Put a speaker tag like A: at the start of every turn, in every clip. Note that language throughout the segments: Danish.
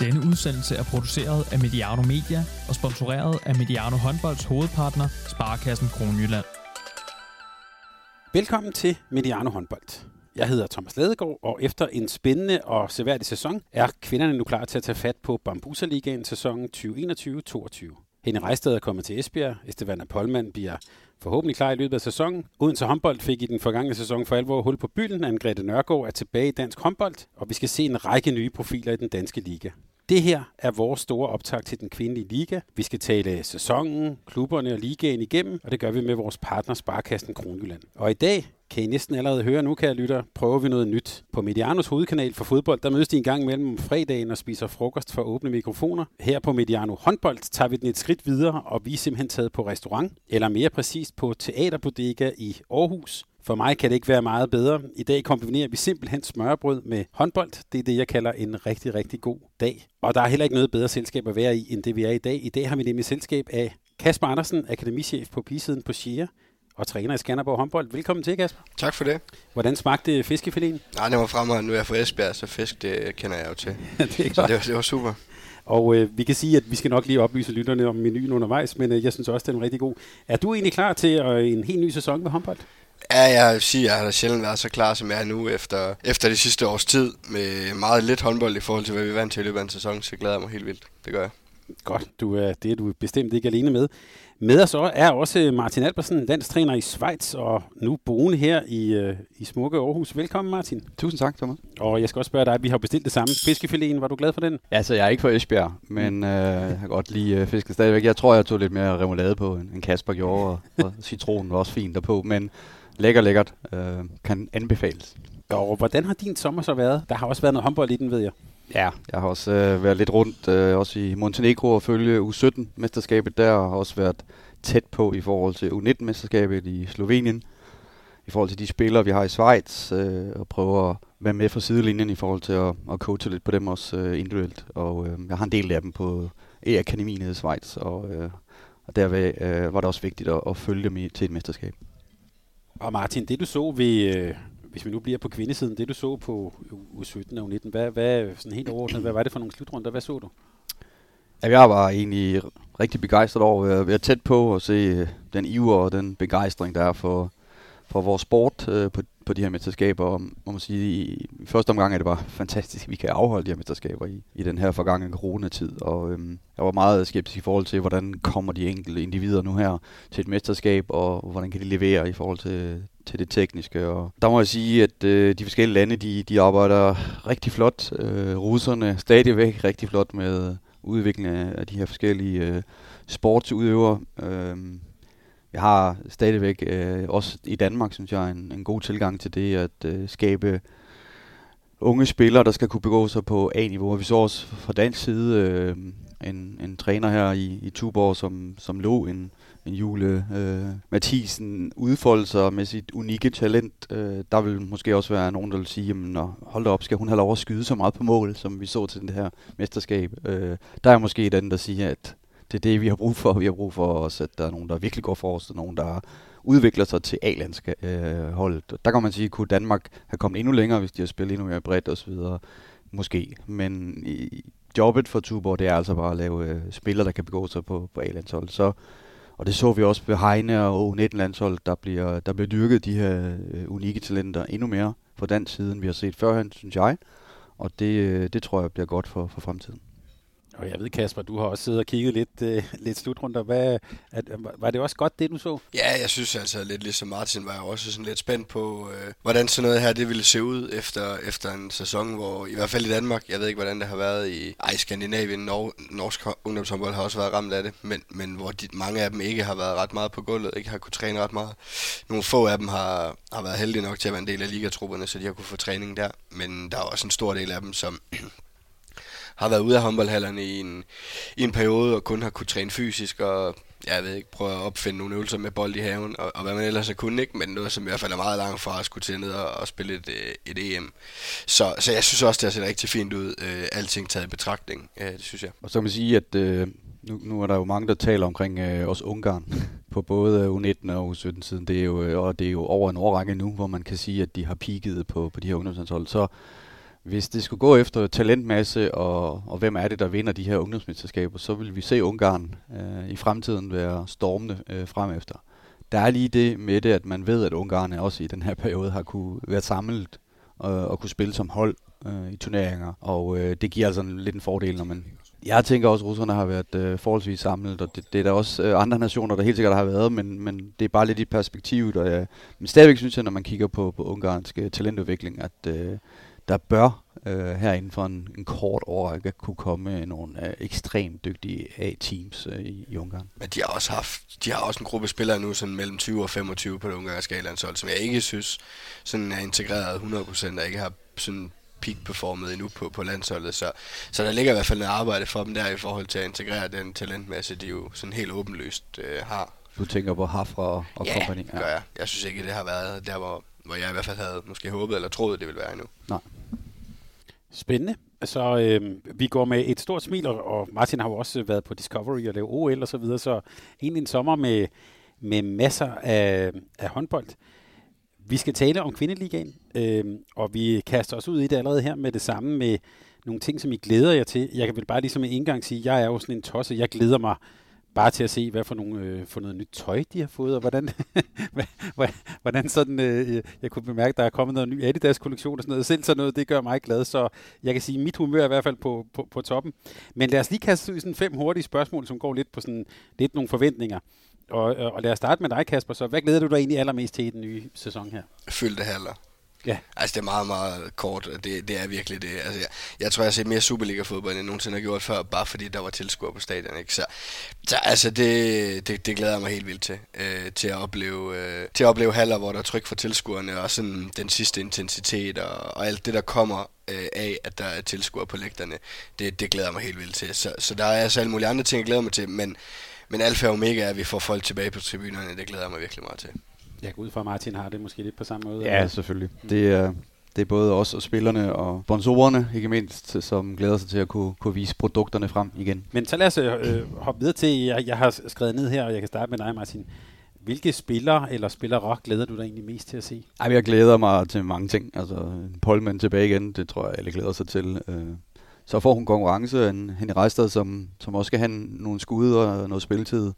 A: Denne udsendelse er produceret af Mediano Media og sponsoreret af Mediano Håndbolds hovedpartner, Sparkassen Kronjylland.
B: Velkommen til Mediano Håndbold. Jeg hedder Thomas Ladegaard, og efter en spændende og seværdig sæson, er kvinderne nu klar til at tage fat på Bambusa Ligaen sæsonen 2021-22. Hende Rejsted er kommet til Esbjerg. Estevana Polman bliver forhåbentlig klar i løbet af sæsonen. Odense håndbold fik i den forgangne sæson for alvor hul på bylden. Anne-Grethe Nørgaard er tilbage i dansk håndbold, og vi skal se en række nye profiler i den danske liga. Det her er vores store optag til den kvindelige liga. Vi skal tale sæsonen, klubberne og ligaen igennem, og det gør vi med vores partner Sparkassen Kronjylland. Og i dag kan I næsten allerede høre nu, kære lytter, prøver vi noget nyt. På Medianos hovedkanal for fodbold, der mødes de en gang mellem fredagen og spiser frokost for åbne mikrofoner. Her på Mediano håndbold tager vi den et skridt videre, og vi er simpelthen taget på restaurant, eller mere præcist på Teaterbodega i Aarhus. For mig kan det ikke være meget bedre. I dag kombinerer vi simpelthen smørbrød med håndbold. Det er det, jeg kalder en rigtig, rigtig god dag. Og der er heller ikke noget bedre selskab at være i, end det vi er i dag. I dag har vi nemlig selskab af Kasper Andersen, akademichef på Pisiden på Shia, og træner i Skanderborg håndbold. Velkommen til, Kasper.
C: Tak for det.
B: Hvordan smagte fiskefiléen?
C: Nej, det var fremragende. Nu er jeg fra Esbjerg, så fisk, det kender jeg jo til.
B: det er
C: så det var, det var super.
B: Og øh, vi kan sige, at vi skal nok lige oplyse lytterne om menuen undervejs, men øh, jeg synes også, den er rigtig god. Er du egentlig klar til øh, en helt ny sæson med håndbold?
C: Ja, jeg vil sige, at jeg har sjældent været så klar, som jeg er nu efter, efter det sidste års tid, med meget lidt håndbold i forhold til, hvad vi vandt til i løbet af en sæson, så glæder jeg mig helt vildt. Det gør jeg.
B: Godt, du er, det er du bestemt ikke alene med. Med os er også Martin Albersen, landstræner i Schweiz, og nu boende her i, øh, i smukke Aarhus. Velkommen, Martin.
D: Tusind tak, Thomas.
B: Og jeg skal også spørge dig, vi har bestilt det samme. Fiskefiléen, var du glad for den?
D: Altså, jeg er ikke fra Esbjerg, men øh, jeg har godt lide øh, fisket stadigvæk. Jeg tror, jeg tog lidt mere remoulade på, end Kasper gjorde, og, og citronen var også fint derpå, men lækker, lækkert. Øh, kan anbefales.
B: Og hvordan har din sommer så været? Der har også været noget håndbold i den, ved jeg.
D: Ja, jeg har også øh, været lidt rundt, øh, også i Montenegro og følge U17-mesterskabet der, og har også været tæt på i forhold til U19-mesterskabet i Slovenien, i forhold til de spillere, vi har i Schweiz, øh, og prøver at være med fra sidelinjen i forhold til at, at coache lidt på dem også øh, individuelt. Og øh, jeg har en del af dem på E-akademien i Schweiz, og, øh, og derved øh, var det også vigtigt at, at følge dem i, til et mesterskab.
B: Og Martin, det du så ved, øh, hvis vi nu bliver på kvindesiden, det du så på U17 og U19, hvad, hvad, sådan helt overordnet, hvad var det for nogle slutrunder? Hvad så du?
D: Ja, jeg var egentlig rigtig begejstret over at være tæt på at se den iver og den begejstring, der er for, for vores sport øh, på, på de her mesterskaber. Og må sige, i, i første omgang er det bare fantastisk, at vi kan afholde de her mesterskaber i, i den her forgangne coronatid. Og øhm, jeg var meget skeptisk i forhold til, hvordan kommer de enkelte individer nu her til et mesterskab, og hvordan kan de levere i forhold til, til det tekniske. Og der må jeg sige, at øh, de forskellige lande, de, de arbejder rigtig flot. Øh, russerne stadigvæk rigtig flot med udviklingen af, af de her forskellige øh, sportsudøvere. Øh, jeg har stadigvæk, øh, også i Danmark, synes jeg, en, en god tilgang til det at øh, skabe unge spillere, der skal kunne begå sig på A-niveau. Og vi så også fra dansk side øh, en, en træner her i, i Tuborg, som, som lå en, en Jule øh, Mathisen udfolde sig med sit unikke talent. Øh, der vil måske også være nogen, der vil sige, jamen, hold da op, skal hun have lov at skyde så meget på mål, som vi så til det her mesterskab. Øh, der er måske den, der siger, at det er det, vi har brug for. Vi har brug for også, at der er nogen, der virkelig går forrest, og nogen, der udvikler sig til A-landsholdet. øh. Der kan man sige, kunne Danmark have kommet endnu længere, hvis de har spillet endnu mere bredt osv. Måske. Men i, jobbet for Tuborg, det er altså bare at lave øh, spillere, der kan begå sig på, på A-landsholdet. Så og det så vi også ved Heine og U19-landshold, der bliver, der bliver dyrket de her øh, unikke talenter endnu mere på den side, end vi har set førhen, synes jeg. Og det, øh, det tror jeg bliver godt for, for fremtiden.
B: Og jeg ved, Kasper, du har også siddet og kigget lidt, øh, lidt slutrunder. Hvad, at, øh, var det også godt, det du så?
C: Ja, jeg synes altså lidt ligesom Martin, var jeg også sådan lidt spændt på, øh, hvordan sådan noget her det ville se ud efter, efter en sæson, hvor i hvert fald i Danmark, jeg ved ikke, hvordan det har været i ej, Skandinavien, Nor- norsk ungdomshåndbold har også været ramt af det, men, men hvor de, mange af dem ikke har været ret meget på gulvet, ikke har kunne træne ret meget. Nogle få af dem har, har været heldige nok til at være en del af ligatrupperne, så de har kunne få træning der, men der er også en stor del af dem, som har været ude af håndboldhallerne i en, i en periode og kun har kunne træne fysisk og jeg ved ikke, prøve at opfinde nogle øvelser med bold i haven, og, og hvad man ellers har kunnet, ikke? men noget, som i hvert fald er meget langt fra at skulle til ned og, og spille et, øh, et EM. Så, så jeg synes også, det har set rigtig fint ud, øh, alting taget i betragtning, øh, det synes jeg.
D: Og så kan man sige, at øh, nu, nu er der jo mange, der taler omkring øh, også Ungarn på både U19 og U17-siden, det er jo, øh, og det er jo over en årrække nu, hvor man kan sige, at de har peaked på, på de her ungdomslandshold, så hvis det skulle gå efter talentmasse, og, og hvem er det, der vinder de her ungdomsmesterskaber, så vil vi se Ungarn øh, i fremtiden være stormende øh, frem efter. Der er lige det med det, at man ved, at Ungarn også i den her periode har kunne være samlet og, og kunne spille som hold øh, i turneringer, og øh, det giver altså en, lidt en fordel, når man jeg tænker også, at russerne har været øh, forholdsvis samlet, og det, det er der også øh, andre nationer, der helt sikkert har været, men, men det er bare lidt i perspektivet. Og, øh, men stadigvæk synes jeg, når man kigger på, på ungarsk øh, talentudvikling, at øh, der bør øh, her inden for en, en kort årrække kunne komme nogle øh, ekstremt dygtige A-teams øh, i, i Ungarn.
C: Men de har også haft, de har også en gruppe spillere nu, sådan mellem 20 og 25 på det ungarske landshold, som jeg ikke synes sådan er integreret 100%, og ikke har sådan peak-performet endnu på, på landsholdet, så, så der ligger i hvert fald noget arbejde for dem der i forhold til at integrere den talentmasse, de jo sådan helt åbenlyst øh, har.
D: Du tænker på Hafra og, og
C: ja,
D: company?
C: Ja, gør jeg. Jeg synes ikke, det har været der, hvor, hvor jeg i hvert fald havde måske håbet eller troet, det ville være endnu.
D: Nej.
B: Spændende. Så øh, vi går med et stort smil, og, og Martin har jo også været på Discovery og lavet OL og så videre, så egentlig en sommer med, med masser af, af håndbold. Vi skal tale om kvindeligaen, øh, og vi kaster os ud i det allerede her med det samme med nogle ting, som I glæder jer til. Jeg kan vel bare ligesom en indgang sige, jeg er jo sådan en tosse, jeg glæder mig bare til at se, hvad for, nogle, øh, for noget nyt tøj, de har fået, og hvordan, hvordan sådan, øh, øh, jeg kunne bemærke, der er kommet noget ny Adidas-kollektion og sådan noget. Selv sådan noget, det gør mig glad, så jeg kan sige, at mit humør er i hvert fald på, på, på toppen. Men lad os lige kaste ud i sådan fem hurtige spørgsmål, som går lidt på sådan lidt nogle forventninger. Og, og lad os starte med dig, Kasper. Så hvad glæder du dig egentlig allermest til i den nye sæson her?
C: Fyldte haller.
B: Ja.
C: Altså, det er meget, meget kort, det, det er virkelig det. Altså, jeg, jeg tror, jeg har set mere Superliga-fodbold, end jeg nogensinde har gjort før, bare fordi der var tilskuere på stadion, ikke? Så, så altså, det, det, det glæder jeg mig helt vildt til. Øh, til, at opleve, øh, til at opleve haller, hvor der er tryk for tilskuerne, og sådan den sidste intensitet, og, og alt det, der kommer øh, af, at der er tilskuere på lægterne, det, det glæder jeg mig helt vildt til. Så, så der er altså alle mulige andre ting, jeg glæder mig til, men, men alfa og omega er, at vi får folk tilbage på tribunerne, det glæder jeg mig virkelig meget til.
B: Jeg går ud fra, at Martin har det måske lidt på samme måde.
D: Ja, eller? selvfølgelig. Det er, det er både os og spillerne og sponsorerne, ikke mindst, som glæder sig til at kunne, kunne vise produkterne frem igen.
B: Men så lad os øh, hoppe videre til, jeg, jeg har skrevet ned her, og jeg kan starte med dig, Martin. Hvilke spillere eller spillere glæder du dig egentlig mest til at se?
D: Ej, jeg glæder mig til mange ting. Altså, Polman tilbage igen, det tror jeg, alle glæder sig til. Øh, så får hun konkurrence, en Henny Reistad, som, som også skal have nogle skud og noget spilletid.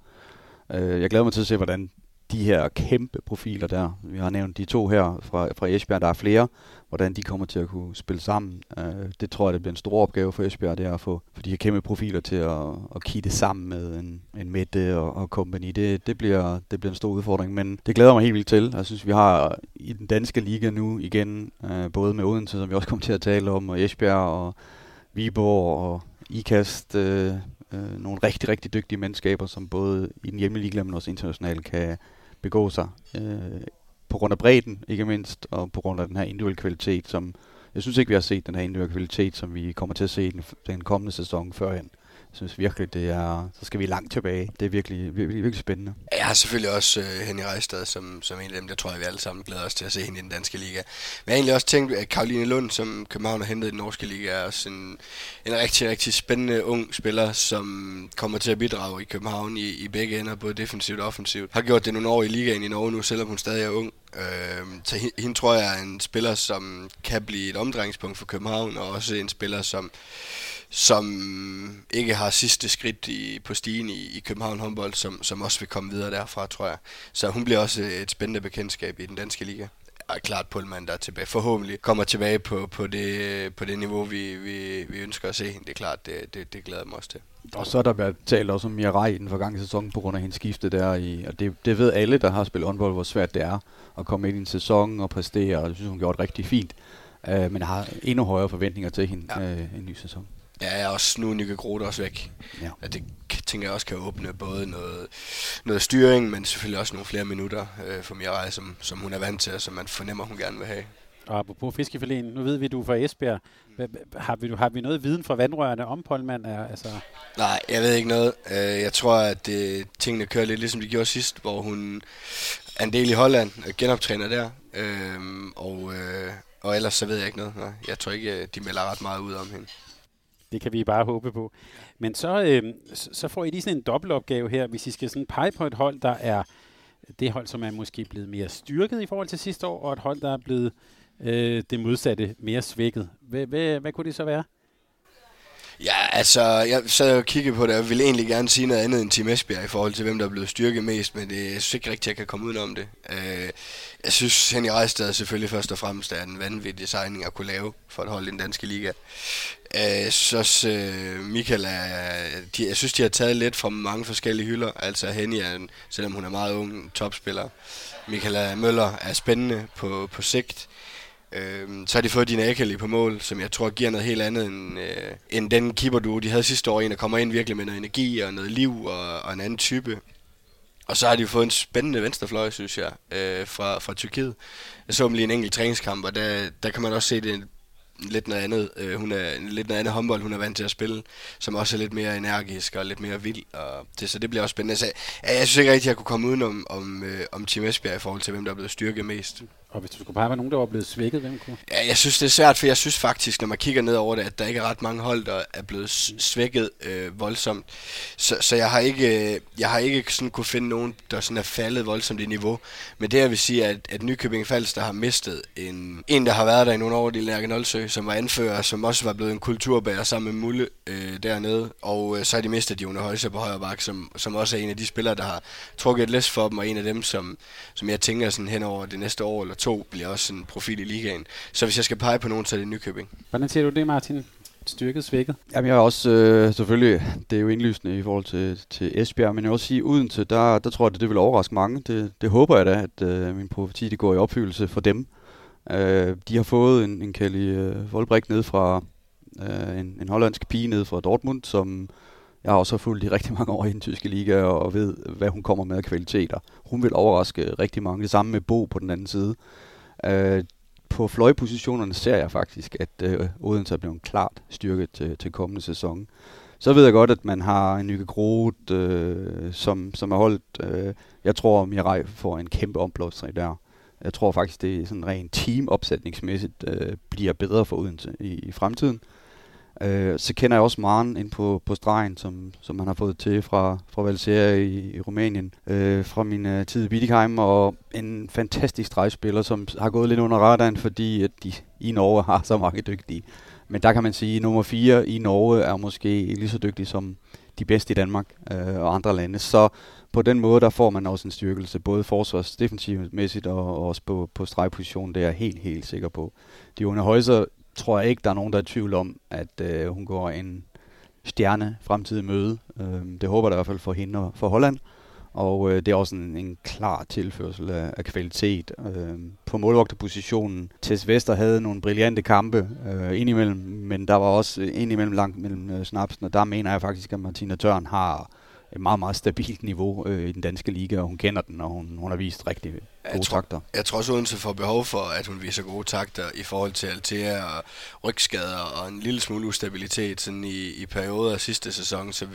D: Øh, jeg glæder mig til at se, hvordan de her kæmpe profiler der, vi har nævnt de to her fra, fra Esbjerg, der er flere, hvordan de kommer til at kunne spille sammen. øh, det tror jeg, det bliver en stor opgave for Esbjerg, det er at få for de her kæmpe profiler til at, at kitte sammen med en, en Mette og, og company. Det, det, bliver, det bliver en stor udfordring, men det glæder mig helt vildt til. Jeg synes, vi har i den danske liga nu igen, øh, både med Odense, som vi også kommer til at tale om, og Esbjerg og Viborg og IKAST, øh, øh, nogle rigtig, rigtig dygtige mandskaber, som både i den hjemmelige liga, men også internationalt kan, begå sig. Øh, på grund af bredden, ikke mindst, og på grund af den her individuelle kvalitet, som jeg synes ikke, vi har set den her individuelle kvalitet, som vi kommer til at se den, den kommende sæson førhen. Jeg synes virkelig, det er, så skal vi langt tilbage. Det er virkelig, virkelig, virkelig spændende.
C: Jeg har selvfølgelig også uh, Henning Reistad som, som en af dem, der tror jeg, vi alle sammen glæder os til at se hende i den danske liga. Men jeg har egentlig også tænkt, at Karoline Lund, som København har hentet i den norske liga, er også en, en rigtig, rigtig spændende ung spiller, som kommer til at bidrage i København i, i begge ender, både defensivt og offensivt. Har gjort det nogle år i ligaen i Norge nu, selvom hun stadig er ung. Øh, så hende, hende tror jeg er en spiller, som kan blive et omdrejningspunkt for København, og også en spiller, som som ikke har sidste skridt i, på stigen i, i København håndbold, som, som også vil komme videre derfra, tror jeg. Så hun bliver også et spændende bekendtskab i den danske liga. Og klart Pullman, der er tilbage, forhåbentlig kommer tilbage på, på, det, på det niveau, vi, vi, vi ønsker at se. Det er klart, det, det, det glæder mig også til.
D: Og så er der været talt også om Mirai i den forgangne sæson på grund af hendes skifte der. I, og det, det ved alle, der har spillet håndbold, hvor svært det er at komme ind i en sæson og præstere. Og jeg synes, hun gjort rigtig fint. Uh, men har endnu højere forventninger til hende ja. uh, en ny sæson.
C: Ja, jeg også nu Nikke Grote også væk.
D: Ja.
C: At det tænker jeg også kan åbne både noget, noget styring, men selvfølgelig også nogle flere minutter øh, for Mirai, som, som hun er vant til, og som man fornemmer, hun gerne vil have.
B: Og apropos fiskefiléen, nu ved vi, du er fra Esbjerg. Har vi, har vi noget viden fra vandrørene om Polman? Er, altså...
C: Nej, jeg ved ikke noget. Øh, jeg tror, at det, tingene kører lidt ligesom de gjorde sidst, hvor hun er en del i Holland, genoptræner der. Øhm, og, øh, og ellers så ved jeg ikke noget. Nej, jeg tror ikke, de melder ret meget ud om hende.
B: Det kan vi bare håbe på. Men så, øh, så får I lige sådan en dobbeltopgave her, hvis I skal sådan pege på et hold, der er det hold, som er måske blevet mere styrket i forhold til sidste år, og et hold, der er blevet øh, det modsatte, mere svækket. Hvad, hvad, hvad kunne det så være?
C: Ja, altså, jeg sad og kiggede på det, og ville egentlig gerne sige noget andet end Team Esbjerg i forhold til, hvem der er blevet styrket mest, men det, jeg synes ikke rigtigt, jeg kan komme udenom det. Øh, jeg synes, Henning Rejstad selvfølgelig først og fremmest er en vanvittig signing at kunne lave for at holde den danske liga. Øh, så øh, Michael er, de, jeg synes, de har taget lidt fra mange forskellige hylder. Altså Henny er, selvom hun er meget ung, topspiller. Michael Møller er spændende på, på sigt. Øh, så har de fået Dina Ekeli på mål, som jeg tror giver noget helt andet end, øh, end den keeper du de havde sidste år. En, der kommer ind virkelig med noget energi og noget liv og, og en anden type. Og så har de fået en spændende venstrefløj, synes jeg, øh, fra, fra Tyrkiet. Jeg så dem lige en enkelt træningskamp, og der, der kan man også se det lidt noget andet. Øh, hun er lidt noget andet håndbold, hun er vant til at spille, som også er lidt mere energisk og lidt mere vild. Og det, så det bliver også spændende. Så, jeg, jeg synes ikke rigtig, at jeg kunne komme udenom om, øh, om Team Esbjerg i forhold til, hvem der er blevet styrket mest.
B: Og hvis du skulle pege på nogen, der var blevet svækket, hvem kunne?
C: Ja, jeg synes, det er svært, for jeg synes faktisk, når man kigger ned over det, at der ikke er ret mange hold, der er blevet svækket øh, voldsomt. Så, så jeg har ikke, øh, jeg har ikke sådan kunne finde nogen, der sådan er faldet voldsomt i niveau. Men det jeg vil sige, at, at Nykøbing Falster der har mistet en, en, der har været der i nogle år, det Lærke Nolsø, som var anfører, som også var blevet en kulturbærer sammen med Mulle øh, dernede. Og øh, så har de mistet Jone Højse på højre bak, som, som også er en af de spillere, der har trukket et læs for dem, og en af dem, som, som jeg tænker sådan hen over det næste år eller to bliver også en profil i ligaen. Så hvis jeg skal pege på nogen, så er det Nykøbing.
B: Hvordan ser du det, Martin? Styrket, svækket?
D: Jamen jeg er også øh, selvfølgelig, det er jo indlysende i forhold til, til Esbjerg, men jeg vil også sige, uden til, der, der tror jeg, at det vil overraske mange. Det, det håber jeg da, at øh, min profeti det går i opfyldelse for dem. Øh, de har fået en, en Kelly øh, Voldbrik ned fra øh, en, en hollandsk pige ned fra Dortmund, som jeg har også fulgt i rigtig mange år i den tyske liga, og ved, hvad hun kommer med af kvaliteter. Hun vil overraske rigtig mange. Det samme med Bo på den anden side. Øh, på fløjpositionerne ser jeg faktisk, at øh, Odense er blevet klart styrket til, til kommende sæson. Så ved jeg godt, at man har en Nykke Groth, øh, som, som er holdt. Øh, jeg tror, Mirai får en kæmpe omblåstring der. Jeg tror faktisk, det er sådan rent teamopsætningsmæssigt øh, bliver bedre for Odense i, i fremtiden. Øh, Øh, så kender jeg også Maren ind på, på stregen, som, som man har fået til fra, fra Valsera i, i Rumænien, øh, fra min øh, tid i Bidikheim, og en fantastisk stregspiller, som har gået lidt under radaren, fordi at de i Norge har så mange dygtige. Men der kan man sige, at nummer 4 i Norge er måske lige så dygtig som de bedste i Danmark øh, og andre lande. Så på den måde, der får man også en styrkelse, både forsvars defensivmæssigt og, og også på, på stregpositionen, det er jeg helt, helt sikker på. De under Højser tror jeg ikke, der er nogen, der er i tvivl om, at øh, hun går en stjerne fremtidig møde. Øh, det håber jeg i hvert fald for hende og for Holland. Og øh, det er også en, en klar tilførsel af, af kvalitet. Øh, på målvogterpositionen, Tess Vester havde nogle brillante kampe øh, indimellem, men der var også indimellem langt mellem øh, snapsen, og der mener jeg faktisk, at Martina Tørn har et meget, meget stabilt niveau øh, i den danske liga, og hun kender den, og hun, hun har vist rigtig gode jeg tror, takter.
C: Jeg tror også, Odense får behov for, at hun viser gode takter i forhold til Altea og rygskader og en lille smule ustabilitet sådan i, i perioder af sidste sæson. Så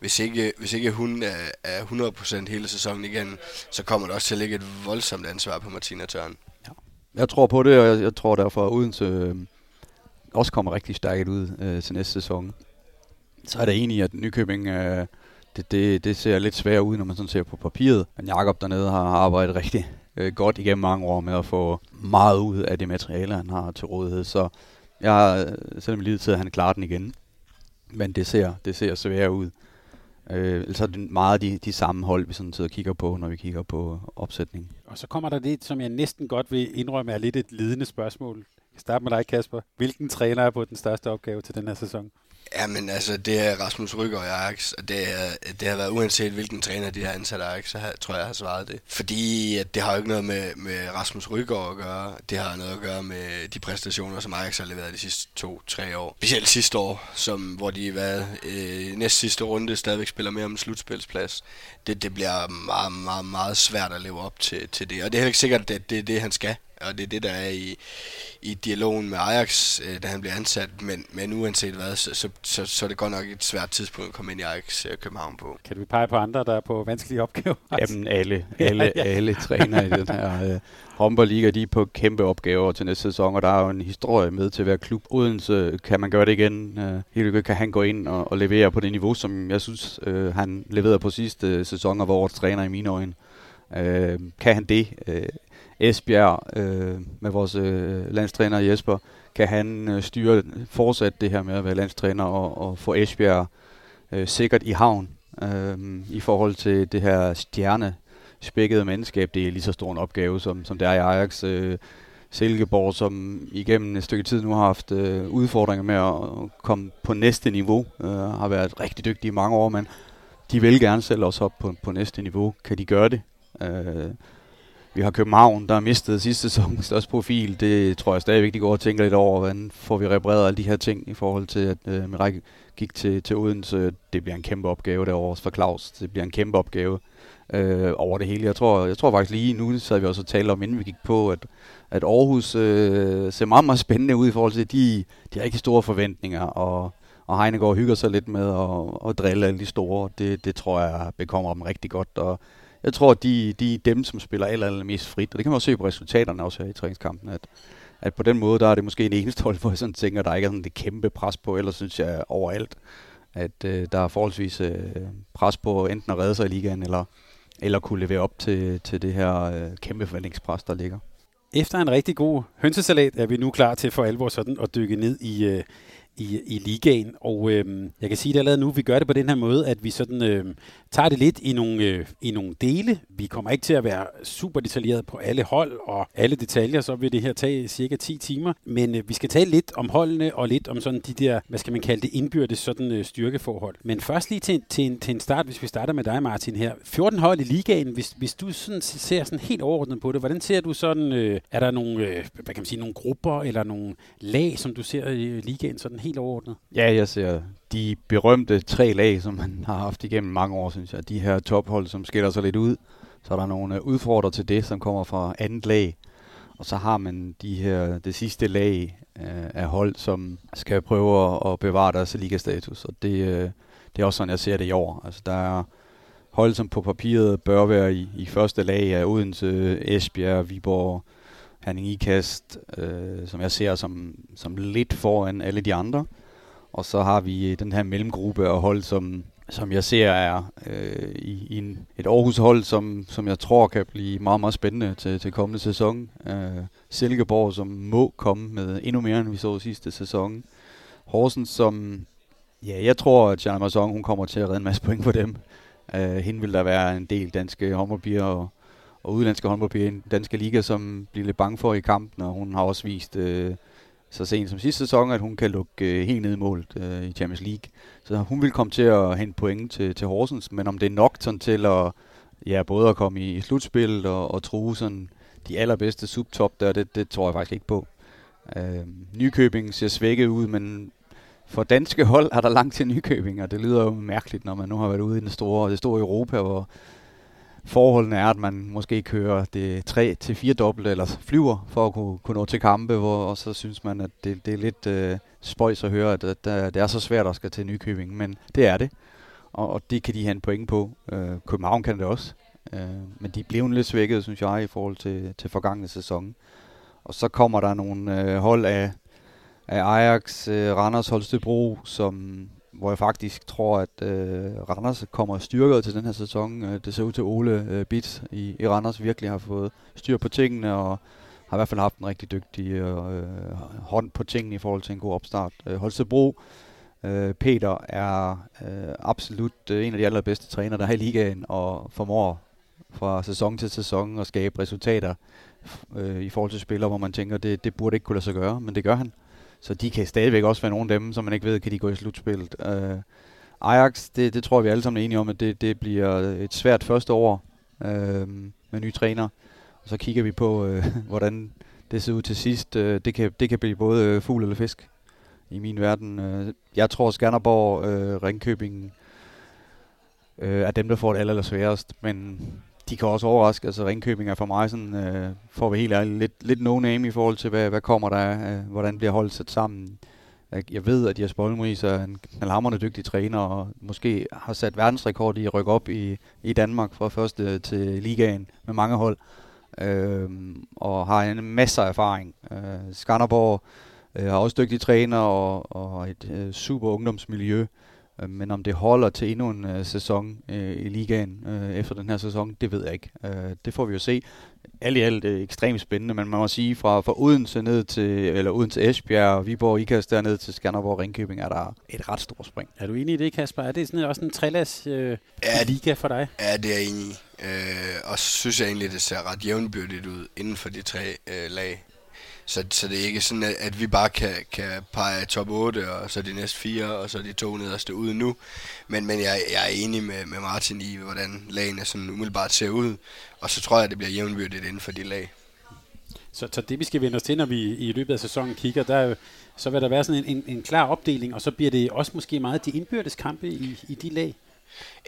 C: hvis ikke, hvis ikke hun er, er 100% hele sæsonen igen, så kommer der også til at ligge et voldsomt ansvar på Martina Tørn. Ja.
D: Jeg tror på det, og jeg, jeg tror derfor, at Odense øh, også kommer rigtig stærkt ud øh, til næste sæson. Så er det enig i, at Nykøbing... Øh, det, det, det ser lidt svært ud, når man sådan ser på papiret. Men Jakob dernede har arbejdet rigtig øh, godt igennem mange år med at få meget ud af det materiale, han har til rådighed. Så jeg har øh, selvom lige til, at han klarer den igen. Men det ser, det ser svært ud. Øh, altså er det meget de, de samme hold, vi sådan sidder og kigger på, når vi kigger på opsætning.
B: Og så kommer der det, som jeg næsten godt vil indrømme er lidt et ledende spørgsmål. Jeg starter med dig, Kasper. Hvilken træner er på den største opgave til den her sæson?
C: Jamen altså, det er Rasmus Rygger og Ajax, og det, er, det har været uanset hvilken træner de har ansat Ajax, så har, tror jeg, jeg har svaret det. Fordi at det har jo ikke noget med, med Rasmus Rygger at gøre, det har noget at gøre med de præstationer, som Ajax har leveret de sidste to-tre år. Specielt sidste år, som, hvor de været øh, næst sidste runde stadigvæk spiller mere om en slutspilsplads. Det, det bliver meget, meget, meget svært at leve op til, til det, og det er heller ikke sikkert, at det, det er det, han skal og det er det, der er i, i dialogen med Ajax, øh, da han bliver ansat. Men, men uanset hvad, så, så, så, så er det godt nok et svært tidspunkt at komme ind i Ajax øh, København på.
B: Kan vi pege på andre, der er på vanskelige opgaver?
D: Jamen alle, alle, ja, ja. alle træner i den her øh, håndboldliga, de er på kæmpe opgaver til næste sæson, og der er jo en historie med til hver klub. Odense kan man gøre det igen. Øh, helt kan han gå ind og, og levere på det niveau, som jeg synes, øh, han leverede på sidste sæson, og hvor årets træner i mine øjne. Øh, kan han det? Øh, Esbjerg øh, med vores øh, landstræner Jesper, kan han øh, styre fortsat det her med at være landstræner og, og få Esbjerg øh, sikkert i havn øh, i forhold til det her stjerne spækkede mandskab. Det er lige så stor en opgave, som, som det er i Ajax. Øh, Silkeborg, som igennem et stykke tid nu har haft øh, udfordringer med at komme på næste niveau, øh, har været rigtig dygtige i mange år, men de vil gerne selv også op på, på næste niveau. Kan de gøre det? Øh, vi har København, der har mistet sidste sæson største profil. Det tror jeg stadigvæk, de går og tænker lidt over, hvordan får vi repareret alle de her ting i forhold til, at øh, Mirak gik til, til Odense. Det bliver en kæmpe opgave derovre for Claus. Det bliver en kæmpe opgave øh, over det hele. Jeg tror, jeg tror faktisk lige nu, så vi også talt om, inden vi gik på, at, at Aarhus øh, ser meget, meget spændende ud i forhold til de, de har ikke store forventninger, og, og Heinegård hygger sig lidt med at, at drille alle de store. Det, det tror jeg bekommer dem rigtig godt, og jeg tror, at de, de er dem, som spiller aller, aller mest frit, og det kan man også se på resultaterne også her i træningskampen, at, at på den måde, der er det måske en eneste hold, hvor jeg sådan tænker, at der ikke er sådan det kæmpe pres på, ellers synes jeg overalt, at øh, der er forholdsvis øh, pres på enten at redde sig i ligaen, eller, eller kunne levere op til, til det her øh, kæmpe forventningspres, der ligger.
B: Efter en rigtig god hønsesalat er vi nu klar til for alvor sådan at dykke ned i, øh, i, i ligaen. Og øh, jeg kan sige det allerede nu, vi gør det på den her måde, at vi sådan øh, tager det lidt i nogle, øh, i nogle dele. Vi kommer ikke til at være super detaljeret på alle hold og alle detaljer, så vil det her tage cirka 10 timer. Men øh, vi skal tale lidt om holdene og lidt om sådan de der, hvad skal man kalde det, indbyrdes sådan øh, styrkeforhold. Men først lige til, til, en, til en start, hvis vi starter med dig, Martin, her. 14 hold i ligaen, hvis, hvis du sådan ser sådan helt overordnet på det, hvordan ser du sådan, øh, er der nogle, øh, hvad kan man sige, nogle grupper eller nogle lag, som du ser i ligaen sådan helt overordnet?
D: Ja, jeg ser de berømte tre lag, som man har haft igennem mange år, synes jeg. De her tophold, som skiller sig lidt ud. Så er der nogle øh, udfordrere til det, som kommer fra andet lag. Og så har man de her, det sidste lag øh, af hold, som skal prøve at, at bevare deres ligastatus. Og det, øh, det er også sådan, jeg ser det i år. Altså, der er hold, som på papiret bør være i, i første lag af Odense, Esbjerg, Viborg, Herning Ikast, øh, som jeg ser som, som lidt foran alle de andre. Og så har vi den her mellemgruppe og hold, som, som jeg ser er øh, i, i en, et Aarhus-hold, som, som jeg tror kan blive meget, meget spændende til, til kommende sæson. Øh, Silkeborg, som må komme med endnu mere, end vi så sidste sæson. Horsens, som ja, jeg tror, at Jeanne hun kommer til at redde en masse point for dem. Øh, hende vil der være en del danske håndboldpiger og, og udlandske håndboldpiger i den danske liga, som bliver lidt bange for i kampen, og hun har også vist... Øh, så sent som sidste sæson, at hun kan lukke øh, helt ned i målet øh, i Champions League. Så hun vil komme til at hente point til, til Horsens, men om det er nok sådan til at ja, både at komme i, i slutspillet og, og true sådan de allerbedste subtop der, det, det tror jeg faktisk ikke på. Øh, Nykøbing ser svækket ud, men for danske hold er der langt til Nykøbing, og det lyder jo mærkeligt, når man nu har været ude i den store, det store Europa, hvor forholdene er, at man måske kører det 3 til fire dobbelt eller flyver for at kunne, kunne nå til kampe, hvor, og så synes man, at det, det er lidt øh, spøjs at høre, at, at, at det er så svært at skal til Nykøbing, men det er det, og, og det kan de have en point på. Øh, København kan det også, øh, men de blev lidt svækket, synes jeg, i forhold til, til forgangne sæson. Og så kommer der nogle øh, hold af, af Ajax, øh, Randers, Holstebro, som hvor jeg faktisk tror, at øh, Randers kommer styrket til den her sæson. Øh, det ser ud til Ole øh, Bits i, i Randers virkelig har fået styr på tingene, og har i hvert fald haft en rigtig dygtig øh, øh, hånd på tingene i forhold til en god opstart. Øh, Holstebro, øh, Peter er øh, absolut øh, en af de allerbedste trænere, der er i ligaen, og formår fra sæson til sæson at skabe resultater øh, i forhold til spillere, hvor man tænker, det, det burde ikke kunne lade sig gøre, men det gør han. Så de kan stadigvæk også være nogle af dem, som man ikke ved, kan de gå i slutspillet. Uh, Ajax, det, det tror vi alle sammen er enige om, at det, det bliver et svært første år uh, med ny træner. Og så kigger vi på, uh, hvordan det ser ud til sidst. Uh, det, kan, det kan blive både fugl eller fisk i min verden. Uh, jeg tror, Skanderborg, uh, Ringkøbing uh, er dem, der får det aller, aller sværest. Men de kan også overraske. Altså Ringkøbing er for mig sådan, øh, for at være helt ærlig, lidt, lidt no-name i forhold til, hvad, hvad kommer der, øh, hvordan bliver holdet sat sammen. Jeg, jeg ved, at Jesper Olmris er en knaldhammerende dygtig træner, og måske har sat verdensrekord i at rykke op i, i Danmark fra første til ligaen med mange hold, øh, og har en masse erfaring. Øh, Skanderborg øh, har også dygtige træner og, og et øh, super ungdomsmiljø. Øh, men om det holder til endnu en uh, sæson uh, i ligaen uh, efter den her sæson, det ved jeg ikke. Uh, det får vi jo se. alt i alt er ekstremt spændende, men man må sige, fra, fra Odense ned til, eller uden til Esbjerg, Viborg, Ikast derned til Skanderborg, Ringkøbing, er der et ret stort spring.
B: Er du enig i det, Kasper? Er det sådan også en trælas øh, ja, liga for dig?
C: Ja, det er jeg enig i. Øh, og så synes jeg egentlig, det ser ret jævnbyrdigt ud inden for de tre øh, lag. Så, så det er ikke sådan, at, at vi bare kan, kan pege top 8, og så de næste fire, og så de to nederste ude nu. Men, men jeg, jeg er enig med, med Martin i, hvordan lagene sådan umiddelbart ser ud. Og så tror jeg, at det bliver jævnbyrdigt inden for de lag.
B: Så, så det vi skal vende os til, når vi i løbet af sæsonen kigger, der, så vil der være sådan en, en, en klar opdeling, og så bliver det også måske meget de indbyrdes kampe i, i de lag.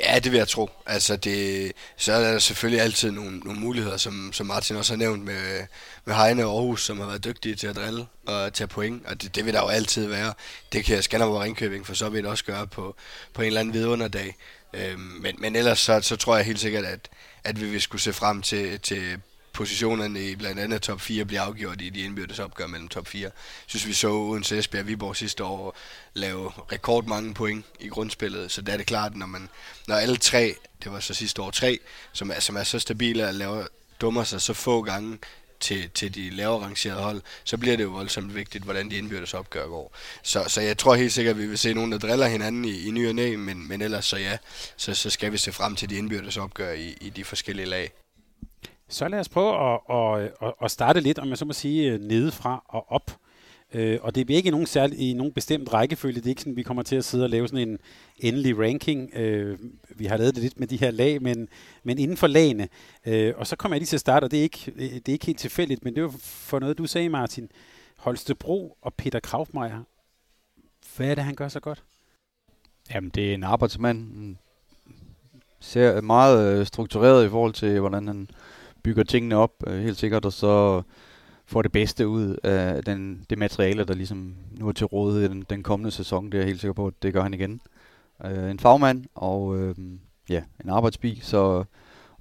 C: Ja, det vil jeg tro. Altså det, så er der selvfølgelig altid nogle, nogle muligheder, som, som Martin også har nævnt med, med Heine og Aarhus, som har været dygtige til at drille og tage point, og det, det vil der jo altid være. Det kan Skanderborg og Ringkøbing for så vidt også gøre på, på en eller anden vidunderdag. Øhm, men, men ellers så, så tror jeg helt sikkert, at, at vi vil skulle se frem til, til positionerne i blandt andet top 4 bliver afgjort i de indbyrdes opgør mellem top 4. Jeg synes, vi så Odense Esbjerg og Viborg sidste år lave rekordmange point i grundspillet, så der er det klart, når, man, når alle tre, det var så sidste år tre, som er, som er så stabile og laver, dummer sig så få gange, til, til de lavere rangerede hold, så bliver det jo voldsomt vigtigt, hvordan de indbyrdes opgør går. Så, så jeg tror helt sikkert, at vi vil se nogen, der driller hinanden i, i ny og næ, men, men ellers så ja, så, så skal vi se frem til de indbyrdes opgør i, i de forskellige lag.
B: Så lad os prøve at, at, at, at starte lidt, om jeg så må sige, øh, nedefra og op. Øh, og det bliver ikke i nogen, særlig, i nogen bestemt rækkefølge. Det er ikke sådan, at vi kommer til at sidde og lave sådan en endelig ranking. Øh, vi har lavet det lidt med de her lag, men, men inden for lagene. Øh, og så kommer jeg lige til at starte, og det er, ikke, det er ikke helt tilfældigt, men det var for noget, du sagde, Martin. Holstebro og Peter Kraufmeier. Hvad er det, han gør så godt?
D: Jamen, det er en arbejdsmand. Ser meget øh, struktureret i forhold til, hvordan han bygger tingene op, øh, helt sikkert, og så får det bedste ud af den, det materiale, der ligesom nu er til rådighed i den, den kommende sæson. Det er jeg helt sikker på, at det gør han igen. Øh, en fagmand og øh, ja, en arbejdsbi, så,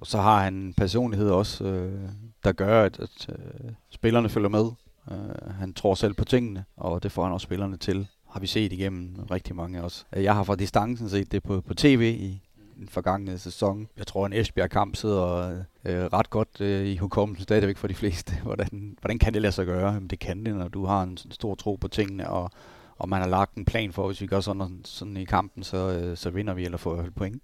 D: og så har han en personlighed også, øh, der gør, at, at øh, spillerne følger med. Øh, han tror selv på tingene, og det får han også spillerne til har vi set igennem rigtig mange også. Jeg har fra distancen set det på, på tv i, den forgangne sæson. Jeg tror, en Esbjerg-kamp sidder øh, ret godt øh, i hukommelsen stadigvæk for de fleste. Hvordan, hvordan kan det lade sig gøre? Jamen, det kan det, når du har en stor tro på tingene, og, og man har lagt en plan for, hvis vi gør sådan, sådan i kampen, så, øh, så vinder vi eller får point.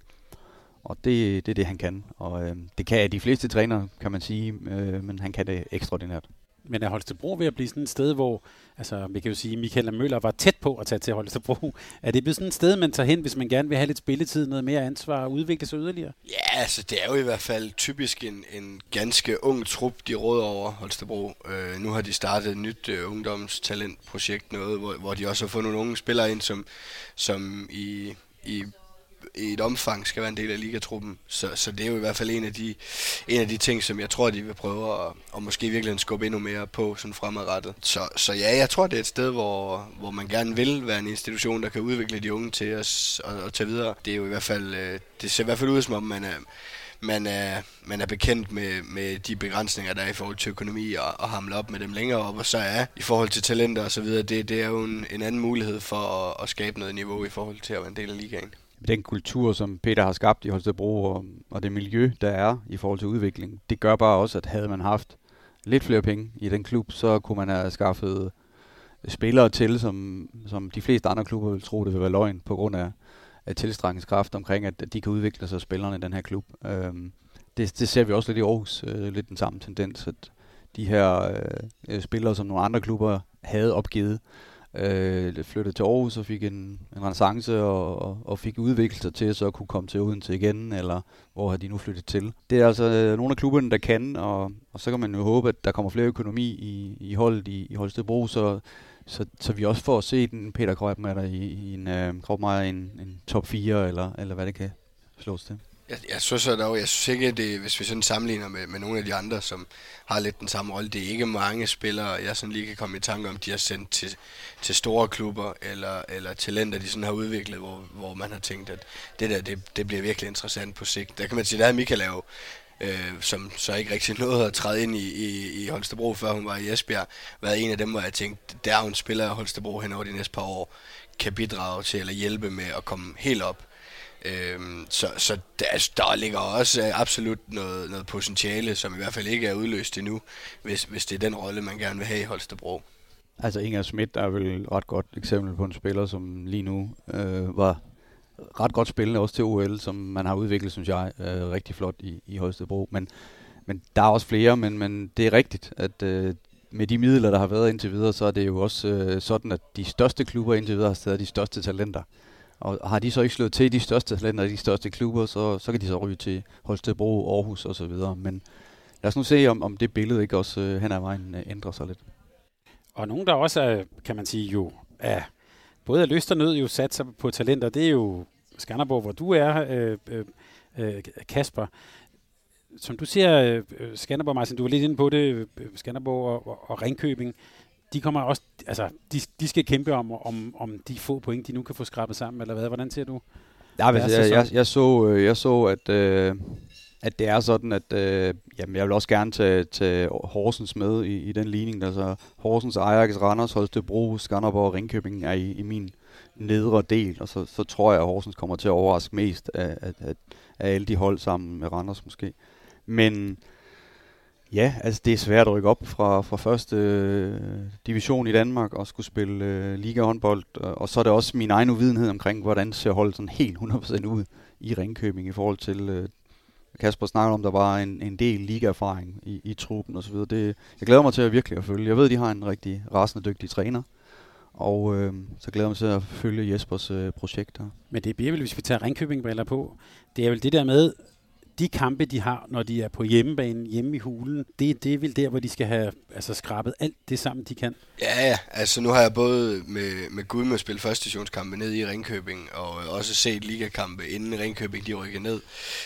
D: Og det, det er det, han kan. Og øh, det kan de fleste trænere, kan man sige, øh, men han kan det ekstraordinært.
B: Men er Holstebro ved at blive sådan et sted, hvor, altså vi kan jo sige, Michael Møller var tæt på at tage til Holstebro. Er det blevet sådan et sted, man tager hen, hvis man gerne vil have lidt spilletid, noget mere ansvar og udvikle sig yderligere?
C: Ja, altså det er jo i hvert fald typisk en, en ganske ung trup, de råder over Holstebro. Øh, nu har de startet et nyt øh, ungdomstalentprojekt, noget, hvor, hvor de også har fået nogle unge spillere ind, som, som i, i i et omfang skal være en del af ligatruppen. Så, så det er jo i hvert fald en af de, en af de ting, som jeg tror, de vil prøve at, og måske virkelig skubbe endnu mere på sådan fremadrettet. Så, så ja, jeg tror, det er et sted, hvor, hvor man gerne vil være en institution, der kan udvikle de unge til os og, og tage videre. Det er jo i hvert fald, øh, det ser i hvert fald ud som om, man er, man er, man er bekendt med, med de begrænsninger, der er i forhold til økonomi, og, og hamle op med dem længere op, og så er i forhold til talenter osv., det, det er jo en, en anden mulighed for at, at skabe noget niveau i forhold til at være en del af ligaen
D: den kultur, som Peter har skabt i Holstebro, og, og det miljø, der er i forhold til udvikling, det gør bare også, at havde man haft lidt flere penge i den klub, så kunne man have skaffet spillere til, som, som de fleste andre klubber vil tro, det vil være løgn, på grund af, af tilstrækningskraft omkring, at de kan udvikle sig, spillerne i den her klub. Øhm, det, det ser vi også lidt i Aarhus, øh, lidt den samme tendens, at de her øh, spillere, som nogle andre klubber havde opgivet, øh, flyttede til Aarhus og fik en, en renaissance og, og, og fik udviklet sig til at så kunne komme til Odense igen, eller hvor har de nu flyttet til. Det er altså øh, nogle af klubberne, der kan, og, og så kan man jo håbe, at der kommer flere økonomi i, i holdet i, i Holstebro, så, så, så vi også får set en Peter Krøjben i, i en, øh, en, en top 4, eller, eller hvad det kan slås til.
C: Jeg, jeg synes dog, jeg synes ikke, det, hvis vi sådan sammenligner med, med nogle af de andre, som har lidt den samme rolle, det er ikke mange spillere, jeg sådan lige kan komme i tanke om, de har sendt til, til store klubber, eller, eller talenter, de sådan har udviklet, hvor, hvor man har tænkt, at det der, det, det bliver virkelig interessant på sigt. Der kan man sige, der er Michael lave, øh, som så ikke rigtig nåede at træde ind i, i, i Holstebro, før hun var i Esbjerg, været en af dem, hvor jeg tænkte, der er hun en spiller af Holstebro hen over de næste par år, kan bidrage til eller hjælpe med at komme helt op Øhm, så så der, altså, der ligger også øh, absolut noget, noget potentiale, som i hvert fald ikke er udløst endnu, hvis, hvis det er den rolle, man gerne vil have i Holstebro.
D: Altså Inger Schmidt er vel et ret godt eksempel på en spiller, som lige nu øh, var ret godt spillende også til OL, som man har udviklet, synes jeg, øh, rigtig flot i, i Holstebro. Men, men der er også flere, men, men det er rigtigt, at øh, med de midler, der har været indtil videre, så er det jo også øh, sådan, at de største klubber indtil videre har stadig de største talenter. Og har de så ikke slået til de største talenter i de største klubber, så, så kan de så ryge til Holstebro, Aarhus og så videre. Men lad os nu se, om, om det billede ikke også øh, hen ad vejen øh, ændrer sig lidt.
B: Og nogen, der også er, kan man sige, jo er både af lyst og nød jo sat sig på talenter, det er jo Skanderborg, hvor du er, øh, øh, øh Kasper. Som du siger, øh, øh, Skanderborg, Martin, du var lidt inde på det, øh, Skanderborg og, og, og Ringkøbing, de kommer også, altså, de, de skal kæmpe om, om, om de få point, de nu kan få skrabet sammen, eller hvad? Hvordan ser du?
D: Ja, jeg, jeg, jeg, jeg, så, jeg så, at, øh, at det er sådan, at øh, jamen, jeg vil også gerne tage, tage Horsens med i, i den ligning. Altså Horsens, Ajax, Randers, Holstebro, Skanderborg og Ringkøbing er i, i min nedre del, og så, så tror jeg, at Horsens kommer til at overraske mest af, af, af, af alle de hold sammen med Randers måske. Men ja, altså det er svært at rykke op fra, fra første øh, division i Danmark og skulle spille øh, liga-håndbold, og, og så er det også min egen uvidenhed omkring, hvordan ser holdet sådan helt 100% ud i Ringkøbing i forhold til, øh, Kasper snakker om, der var en, en del ligaerfaring i, i truppen osv. Det, jeg glæder mig til at virkelig at følge. Jeg ved, de har en rigtig rasende dygtig træner. Og øh, så glæder jeg mig til at følge Jespers øh, projekter.
B: Men det bliver vel, hvis vi tager Ringkøbing-briller på, det er vel det der med, de kampe, de har, når de er på hjemmebane, hjemme i hulen, det, det er vel der, hvor de skal have altså, skrabet alt det sammen, de kan.
C: Ja, ja. Altså nu har jeg både med, med Gud med at spille første divisionskampe ned i Ringkøbing, og også set ligakampe inden Ringkøbing de rykker ned.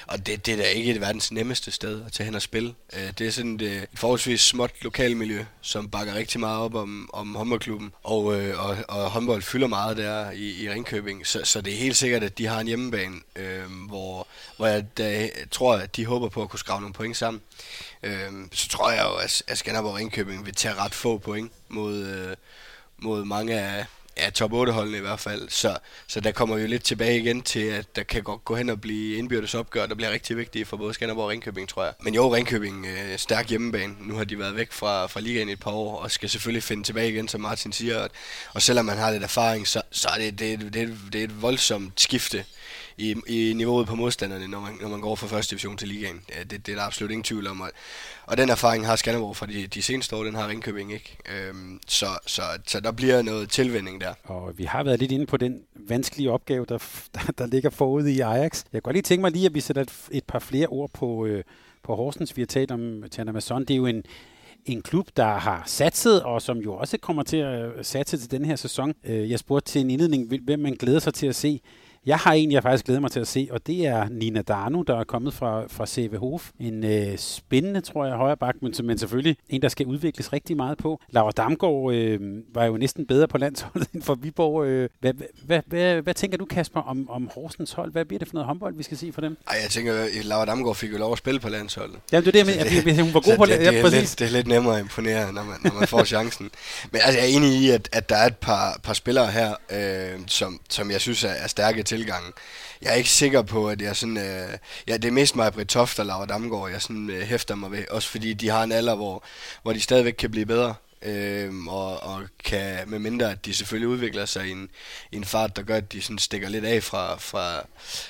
C: Og det, det er da ikke et verdens nemmeste sted at tage hen og spille. Øh, det er sådan et, øh, et forholdsvis småt lokalmiljø, som bakker rigtig meget op om, om håndboldklubben. Og, øh, og, og håndbold fylder meget der i, i Ringkøbing. Så, så det er helt sikkert, at de har en hjemmebane, øh, hvor, hvor jeg da, tror, at de håber på at kunne skrave nogle point sammen. Øh, så tror jeg jo, at, at Skanderborg og Ringkøbing vil tage ret få point mod, øh, mod mange af, ja, top 8 holdene i hvert fald. Så, så der kommer vi jo lidt tilbage igen til, at der kan godt gå hen og blive indbyrdes opgør, der bliver rigtig vigtigt for både Skanderborg og Ringkøbing, tror jeg. Men jo, Ringkøbing øh, stærk hjemmebane. Nu har de været væk fra, fra ligaen i et par år, og skal selvfølgelig finde tilbage igen, som Martin siger. Og selvom man har lidt erfaring, så, så er det, det, det, det er et voldsomt skifte i, i niveauet på modstanderne, når man, når man går fra første division til ligaen. Ja, det, det er der absolut ingen tvivl om. Og, og den erfaring har Skanderborg fra de, de seneste år, den har Ringkøbing ikke. Øhm, så, så, så der bliver noget tilvænding der.
B: Og vi har været lidt inde på den vanskelige opgave, der, der, der ligger forud i Ajax. Jeg kan godt lige tænke mig lige, at vi sætter et, et par flere ord på, øh, på Horsens. Vi har talt om Tjerna Masson. Det er jo en, en klub, der har satset, og som jo også kommer til at satse til den her sæson. Øh, jeg spurgte til en indledning, hvem man glæder sig til at se. Jeg har en, jeg faktisk glæder mig til at se, og det er Nina Darno, der er kommet fra, fra CV Hof. En øh, spændende, tror jeg, højre bak, men, men selvfølgelig en, der skal udvikles rigtig meget på. Laura Damgaard øh, var jo næsten bedre på landsholdet end for Viborg. Øh, hvad, hvad, hvad, hvad, tænker du, Kasper, om, om Horsens hold? Hvad bliver det for noget håndbold, vi skal se for dem?
C: Ej, jeg tænker, at Laura Damgaard fik jo lov at spille på landsholdet.
B: Ja, det er det, jeg mener. Hun var god på
C: det, det, er lidt, det er lidt nemmere at imponere, når man, når man får chancen. Men altså, jeg er enig i, at, at der er et par, par spillere her, øh, som, som jeg synes er, er stærke tilgange jeg er ikke sikker på, at jeg sådan... Øh, ja, det er mest mig, Britt Toft og Laura Damgaard, jeg sådan øh, hæfter mig ved. Også fordi de har en alder, hvor, hvor de stadigvæk kan blive bedre. Øh, og, og kan, med mindre at de selvfølgelig udvikler sig i en, i en fart, der gør, at de sådan stikker lidt af fra, fra,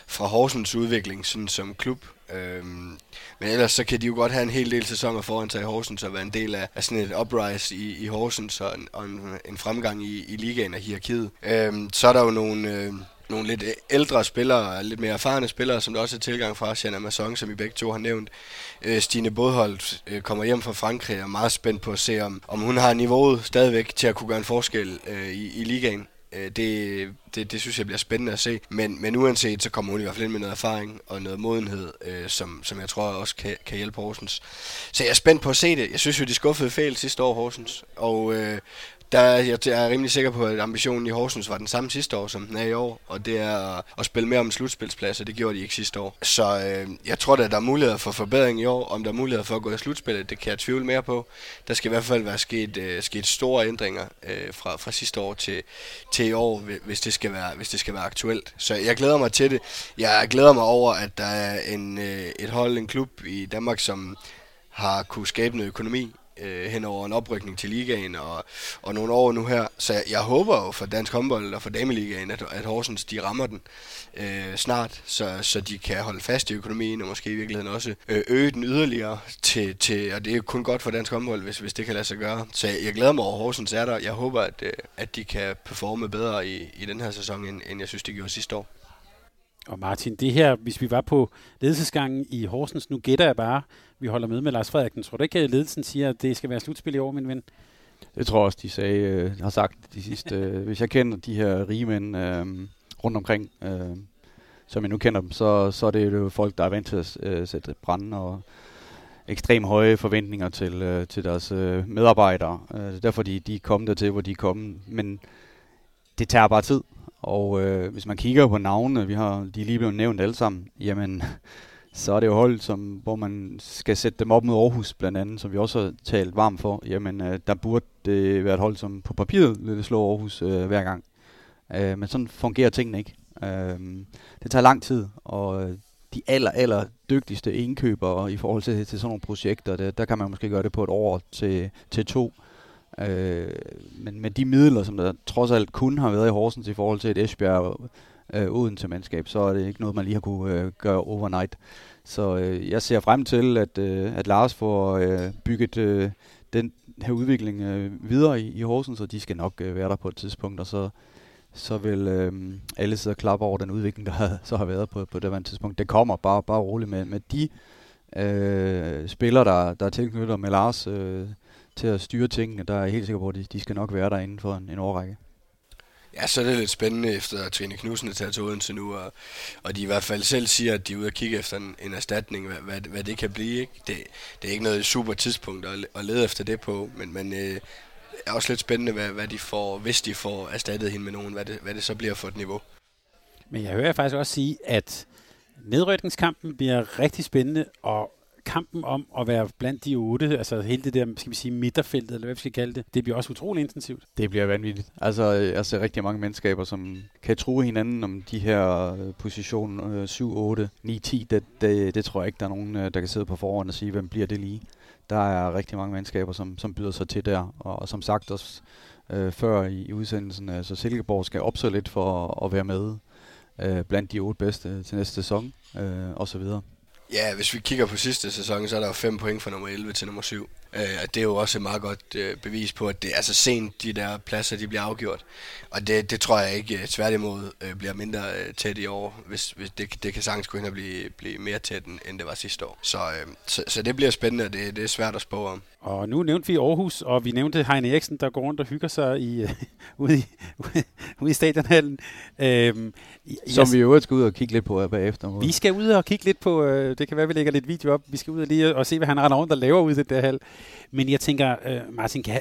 C: fra Horsens udvikling sådan som klub. Øhm, men ellers så kan de jo godt have en hel del sæsoner foran sig i Horsens og være en del af, af sådan et uprise i, i Horsens og en, og en, en fremgang i, i ligaen og hierarkiet. Øhm, så er der jo nogle... Øh, nogle lidt øh, ældre spillere, lidt mere erfarne spillere, som der også er tilgang fra, Sian Amazon, som I begge to har nævnt. Øh, Stine Bodholdt øh, kommer hjem fra Frankrig og er meget spændt på at se, om, om hun har niveauet stadigvæk til at kunne gøre en forskel øh, i, i ligaen. Øh, det, det, det synes jeg bliver spændende at se. Men, men uanset, så kommer hun i hvert fald ind med noget erfaring og noget modenhed, øh, som, som jeg tror også kan, kan hjælpe Horsens. Så jeg er spændt på at se det. Jeg synes jo, de skuffede fejl sidste år, Horsens. Og øh, der, jeg, jeg er rimelig sikker på, at ambitionen i Horsens var den samme sidste år, som den er i år, og det er at spille mere om slutspilsplads, og det gjorde de ikke sidste år. Så øh, jeg tror, at der er muligheder for forbedring i år. Om der er muligheder for at gå i slutspillet, det kan jeg tvivle mere på. Der skal i hvert fald være sket, øh, sket store ændringer øh, fra, fra sidste år til, til i år, hvis det, skal være, hvis det skal være aktuelt. Så jeg glæder mig til det. Jeg glæder mig over, at der er en, øh, et hold, en klub i Danmark, som har kunne skabe noget økonomi øh, hen over en oprykning til ligaen og, og nogle år nu her. Så jeg, jeg håber jo for dansk håndbold og for dameligaen, at, at Horsens de rammer den øh, snart, så, så de kan holde fast i økonomien og måske i virkeligheden også øh, øge den yderligere til, til, og det er jo kun godt for dansk håndbold, hvis, hvis det kan lade sig gøre. Så jeg, jeg glæder mig over, at Horsens er der. Jeg håber, at, øh, at de kan performe bedre i, i den her sæson, end, end jeg synes, de gjorde sidste år.
B: Og Martin, det her, hvis vi var på ledelsesgangen i Horsens, nu gætter jeg bare, vi holder med med Lars Frederiksen. Tror du ikke, at ledelsen siger, at det skal være slutspil i år, min ven?
D: Det tror jeg også, de sagde, øh, har sagt de sidste. Øh, hvis jeg kender de her rige mænd øh, rundt omkring, øh, som jeg nu kender dem, så, så er det jo folk, der er vant til at øh, sætte brand og ekstrem høje forventninger til, øh, til deres øh, medarbejdere. Øh, er derfor, de, de er kommet dertil, hvor de er kommet. Men det tager bare tid. Og øh, hvis man kigger på navnene, vi har de er lige blevet nævnt alle sammen, jamen så er det jo hold, som, hvor man skal sætte dem op mod Aarhus blandt andet, som vi også har talt varmt for. Jamen, øh, der burde det være et hold, som på papiret ville slå Aarhus øh, hver gang. Øh, men sådan fungerer tingene ikke. Øh, det tager lang tid, og øh, de aller, aller dygtigste indkøbere i forhold til, til sådan nogle projekter, der, der kan man måske gøre det på et år til, til to. Øh, men med de midler, som der trods alt kun har været i Horsens i forhold til et Esbjerg øh, Odense mandskab, så er det ikke noget, man lige har kunne øh, gøre overnight. Så øh, jeg ser frem til, at, øh, at Lars får øh, bygget øh, den her udvikling øh, videre i, i Horsens, og de skal nok øh, være der på et tidspunkt, og så, så vil øh, alle sidde og klappe over den udvikling, der har, så har været på, på det her tidspunkt. Det kommer bare, bare roligt med, med de øh, spillere, der, der er tilknyttet med Lars øh, til at styre tingene, der er jeg helt sikker på, at de, de skal nok være der inden for en, en årrække.
C: Ja, så er det lidt spændende, efter at Trine Knudsen er taget til Odense nu, og, og de i hvert fald selv siger, at de er ude og kigge efter en, en erstatning, hvad, hvad, hvad det kan blive. Ikke? Det, det er ikke noget super tidspunkt at, at lede efter det på, men, men øh, er også lidt spændende, hvad, hvad de får, hvis de får erstattet hende med nogen, hvad det, hvad det så bliver for et niveau.
B: Men jeg hører faktisk også sige, at nedrykningskampen bliver rigtig spændende, og kampen om at være blandt de otte, altså hele det der, skal vi sige, midterfeltet, eller hvad vi skal kalde det, det bliver også utrolig intensivt.
D: Det bliver vanvittigt. Altså, øh, jeg ser rigtig mange mennesker, som kan true hinanden om de her øh, position 7, 8, 9, 10. Det, det, det tror jeg ikke, der er nogen, øh, der kan sidde på forhånd og sige, hvem bliver det lige. Der er rigtig mange mandskaber, som, som byder sig til der. Og, og som sagt også øh, før i, i udsendelsen, så altså Silkeborg skal op så lidt for at, at være med øh, blandt de otte bedste til næste sæson, øh, og så videre.
C: Ja, hvis vi kigger på sidste sæson, så er der jo fem point fra nummer 11 til nummer 7. Øh, og det er jo også et meget godt øh, bevis på, at det er så sent, de der pladser de bliver afgjort. Og det, det tror jeg ikke øh, tværtimod øh, bliver mindre øh, tæt i år, hvis, hvis det, det kan sagtens gå hen og blive, blive mere tæt, end, det var sidste år. Så, øh, så, så det bliver spændende, og det, det er svært at spå om.
B: Og nu nævnte vi Aarhus, og vi nævnte Heine Eriksen, der går rundt og hygger sig i, øh, ude, i, ude i stadionhallen. Øhm,
D: Som vi jo skal ud og kigge lidt på bagefter.
B: Vi skal ud og kigge lidt på, øh, det kan være, vi lægger lidt video op, vi skal ud og, lige, og se, hvad han render rundt og laver ude i det der hal. Men jeg tænker, øh, Martin, kan,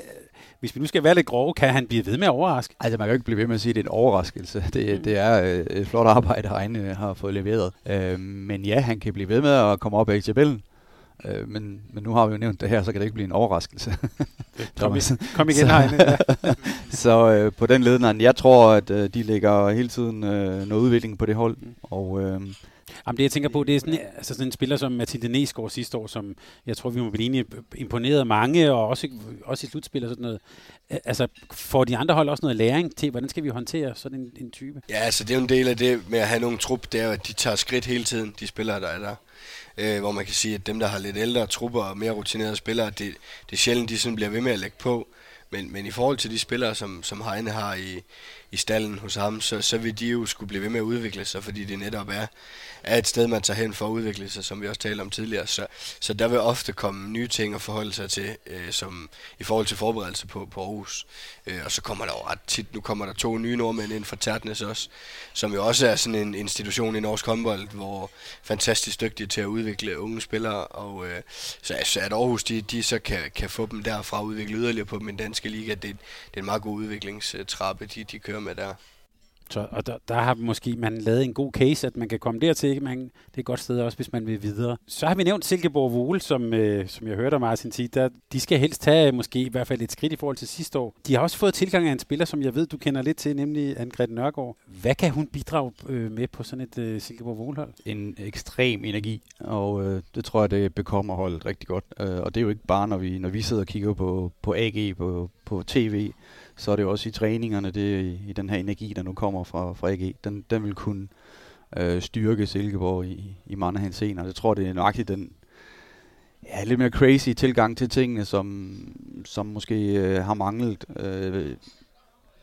B: hvis vi nu skal være lidt grove, kan han blive ved med at overraske?
D: Altså, man kan jo ikke blive ved med at sige, at det er en overraskelse. Det, mm. det er øh, et flot arbejde, Heine har fået leveret. Øh, men ja, han kan blive ved med at komme op af tabellen. Øh, men, men nu har vi jo nævnt det her, så kan det ikke blive en overraskelse.
B: kom, kom igen, Heine.
D: Så øh, på den ledende, jeg tror, at øh, de lægger hele tiden øh, noget udvikling på det hold.
B: Mm.
D: Og øh,
B: Jamen det jeg tænker på, det er sådan, altså sådan en spiller som Mathilde Næsgaard sidste år, som jeg tror, vi må blive enige, imponeret mange, og også, også i slutspil og sådan noget. Altså får de andre hold også noget læring til, hvordan skal vi håndtere sådan en, en type?
C: Ja, altså det er jo en del af det med at have nogen trup, det er jo, at de tager skridt hele tiden, de spillere, der er der. Øh, hvor man kan sige, at dem, der har lidt ældre trupper og mere rutinerede spillere, det, det er sjældent, de sådan bliver ved med at lægge på. Men, men i forhold til de spillere, som, som Heine har i, i stallen hos ham, så, så vil de jo skulle blive ved med at udvikle sig, fordi det netop er, er et sted, man tager hen for at udvikle sig, som vi også talte om tidligere. Så, så der vil ofte komme nye ting at forholde sig til, øh, som i forhold til forberedelse på, på Aarhus. Øh, og så kommer der jo ret tit, nu kommer der to nye nordmænd ind fra Tertnes også, som jo også er sådan en institution i norsk håndbold, hvor fantastisk dygtige til at udvikle unge spillere, og øh, så, så at Aarhus, de, de så kan, kan få dem derfra og udvikle yderligere på den danske liga. Det, det er en meget god udviklingstrappe, de, de kører med der.
B: Så, og der, der har måske man lavet en god case, at man kan komme dertil. Man, det er et godt sted også, hvis man vil videre. Så har vi nævnt Silkeborg Vole, som, øh, som jeg hørte Martin sige, der, de skal helst tage måske i hvert fald et skridt i forhold til sidste år. De har også fået tilgang af en spiller, som jeg ved, du kender lidt til, nemlig Anne-Grethe Nørgaard. Hvad kan hun bidrage øh, med på sådan et øh, Silkeborg Vole-hold?
D: En ekstrem energi, og øh, det tror jeg, det bekommer holdet rigtig godt. Øh, og det er jo ikke bare, når vi, når vi sidder og kigger på, på AG på, på tv, så er det jo også i træningerne, det i, i den her energi, der nu kommer fra, fra AG, den, den vil kunne øh, styrke Silkeborg i, i mange henseender. Jeg tror, det er nøjagtigt den ja, lidt mere crazy tilgang til tingene, som, som måske øh, har manglet. Øh,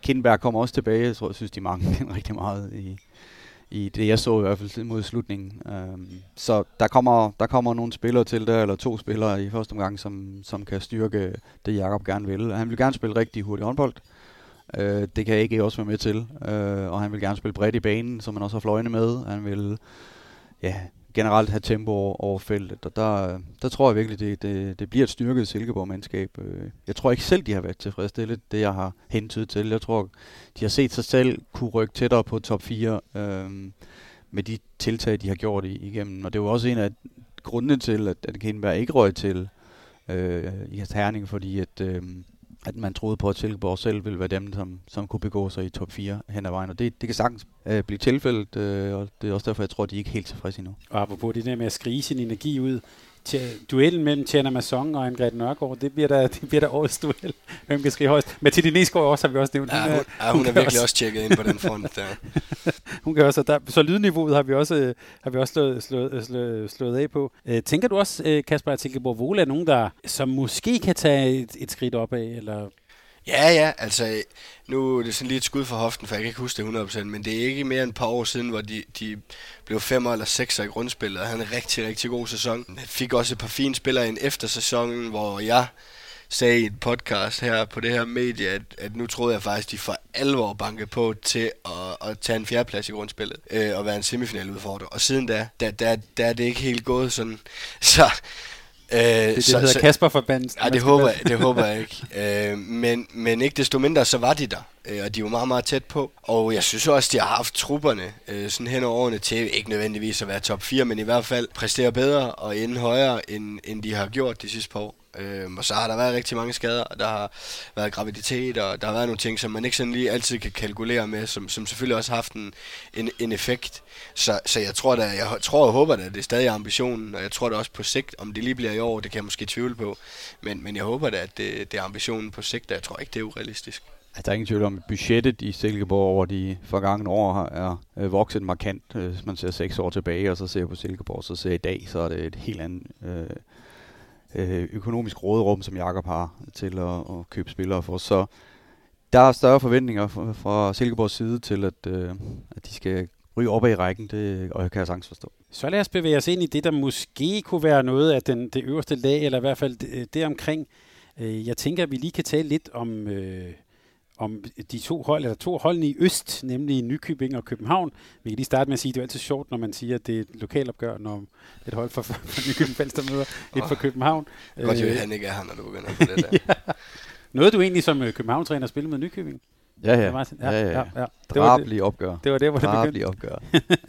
D: Kindberg kommer også tilbage, jeg tror, jeg synes, de mangler rigtig meget i, i det, jeg så i hvert fald mod slutningen. Øhm, så der kommer, der kommer nogle spillere til der, eller to spillere i første omgang, som, som kan styrke det, Jakob gerne vil. Han vil gerne spille rigtig hurtigt håndbold. Øh, det kan ikke også være med til. Øh, og han vil gerne spille bredt i banen, som man også har fløjene med. Han vil ja, generelt have tempo over, over feltet, og der, der tror jeg virkelig, det, det, det bliver et styrket Silkeborg-mandskab. Øh, jeg tror ikke selv, de har været tilfredsstillet, det jeg har hentydet til. Jeg tror, de har set sig selv kunne rykke tættere på top 4 øh, med de tiltag, de har gjort i, igennem. Og det var også en af grundene til, at, at Kindberg ikke røg til øh, i Herning, fordi at, øh, at man troede på, at Silkeborg selv ville være dem, som, som kunne begå sig i top 4 hen ad vejen. Og det, det kan sagtens øh, blive tilfældet, øh, og det er også derfor, jeg tror, at de ikke er helt tilfredse endnu.
B: Og apropos det der med at skrige sin energi ud, duellen mellem Tjerna Masson og Anne-Grethe Nørgaard, det bliver da, det bliver da årets duel. Hvem kan skrige højst? Mathilde Nesgaard også har vi også nævnt.
C: Ja, hun, hun, ja, hun, hun er virkelig også, også tjekket ind på den front der.
B: hun kan også, der, så lydniveauet har vi også, har vi også slået, slået, slået, slået af på. Øh, tænker du også, Kasper, at Silkeborg Vole er nogen, der som måske kan tage et, et skridt opad, eller
C: Ja, ja, altså nu er det sådan lige et skud for hoften, for jeg kan ikke huske det 100%, men det er ikke mere end et par år siden, hvor de, de blev 5 eller sekser i grundspillet, og han en rigtig, rigtig god sæson. Han fik også et par fine spillere ind efter sæsonen, hvor jeg sagde i en podcast her på det her medie, at, at nu troede jeg faktisk, de for alvor banket på til at, at tage en fjerdeplads i grundspillet øh, og være en semifinaludfordrer. Og siden da, der, der, der er det ikke helt gået sådan. Så
B: Øh, det, det så, hedder så, Kasper Forbandelsen.
C: Nej, det håber, jeg, det håber jeg ikke. Øh, men, men ikke desto mindre, så var de der. Øh, og de var meget, meget tæt på. Og jeg synes også, de har haft trupperne øh, sådan hen over årene til, ikke nødvendigvis at være top 4, men i hvert fald præstere bedre og ende højere, end, end de har gjort de sidste par år. Øhm, og så har der været rigtig mange skader, og der har været graviditet, og der har været nogle ting, som man ikke sådan lige altid kan kalkulere med, som, som selvfølgelig også har haft en, en, en effekt. Så, så jeg tror da, jeg tror og håber da, at det er stadig ambitionen, og jeg tror da også på sigt, om det lige bliver i år, det kan jeg måske tvivle på. Men, men jeg håber da, at det, det er ambitionen på sigt, og jeg tror ikke, det er urealistisk.
D: Der er ingen tvivl om, at budgettet i Silkeborg over de forgangne år er øh, vokset markant. Øh, hvis man ser seks år tilbage, og så ser på Silkeborg, så ser i dag, så er det et helt andet øh, Øh, økonomisk råderum, som Jakob har til at, at købe spillere for. Så der er større forventninger fra, fra Silkeborgs side til, at, øh, at de skal ryge op i rækken, det, og jeg kan jeg sagtens forstå.
B: Så lad os bevæge os ind i det, der måske kunne være noget af den, det øverste lag, eller i hvert fald det, øh, det omkring. Øh, jeg tænker, at vi lige kan tale lidt om, øh, om de to hold, eller to holdene i Øst, nemlig Nykøbing og København. Vi kan lige starte med at sige, at det er altid sjovt, når man siger, at det er et lokalopgør, når et hold fra, fra Nykøbing Falster møder et oh, fra København.
C: Godt jo, øh, han ikke er her, når du begynder på det der. ja.
B: Nåede du egentlig som øh, København-træner spille med Nykøbing?
D: Ja, ja. ja, ja, ja. ja, ja. Det var det, opgør.
B: Det var der, hvor det begyndte.
D: opgør.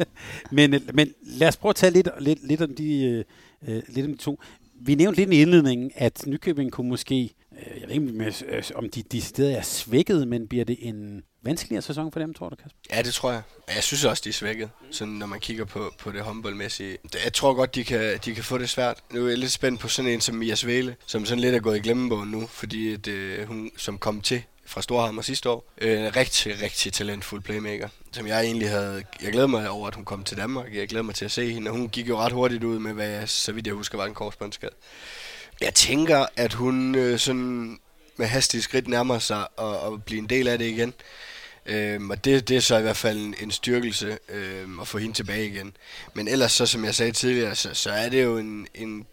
B: men, øh, men lad os prøve at tale lidt, lidt, lidt, om de, uh, lidt om de to. Vi nævnte lidt i indledningen, at Nykøbing kunne måske Øh, Øh, jeg ved ikke, med, øh, om de, de steder er svækket, men bliver det en vanskeligere sæson for dem, tror du, Kasper?
C: Ja, det tror jeg. Jeg synes også, de er svækket, sådan, når man kigger på, på det håndboldmæssige. Jeg tror godt, de kan, de kan få det svært. Nu er jeg lidt spændt på sådan en som Mia Svele, som sådan lidt er gået i glemmebogen nu, fordi at, øh, hun som kom til fra Storhammer sidste år. Øh, en rigtig, rigtig talentfuld playmaker, som jeg egentlig havde... Jeg glæder mig over, at hun kom til Danmark. Jeg glæder mig til at se hende, og hun gik jo ret hurtigt ud med, hvad jeg, så vidt jeg husker, var en korsbåndsskade. Jeg tænker, at hun øh, sådan med hastige skridt nærmer sig at, at blive en del af det igen. Øhm, og det, det er så i hvert fald en, en styrkelse øhm, at få hende tilbage igen. Men ellers, så som jeg sagde tidligere, så, så er det jo en, en,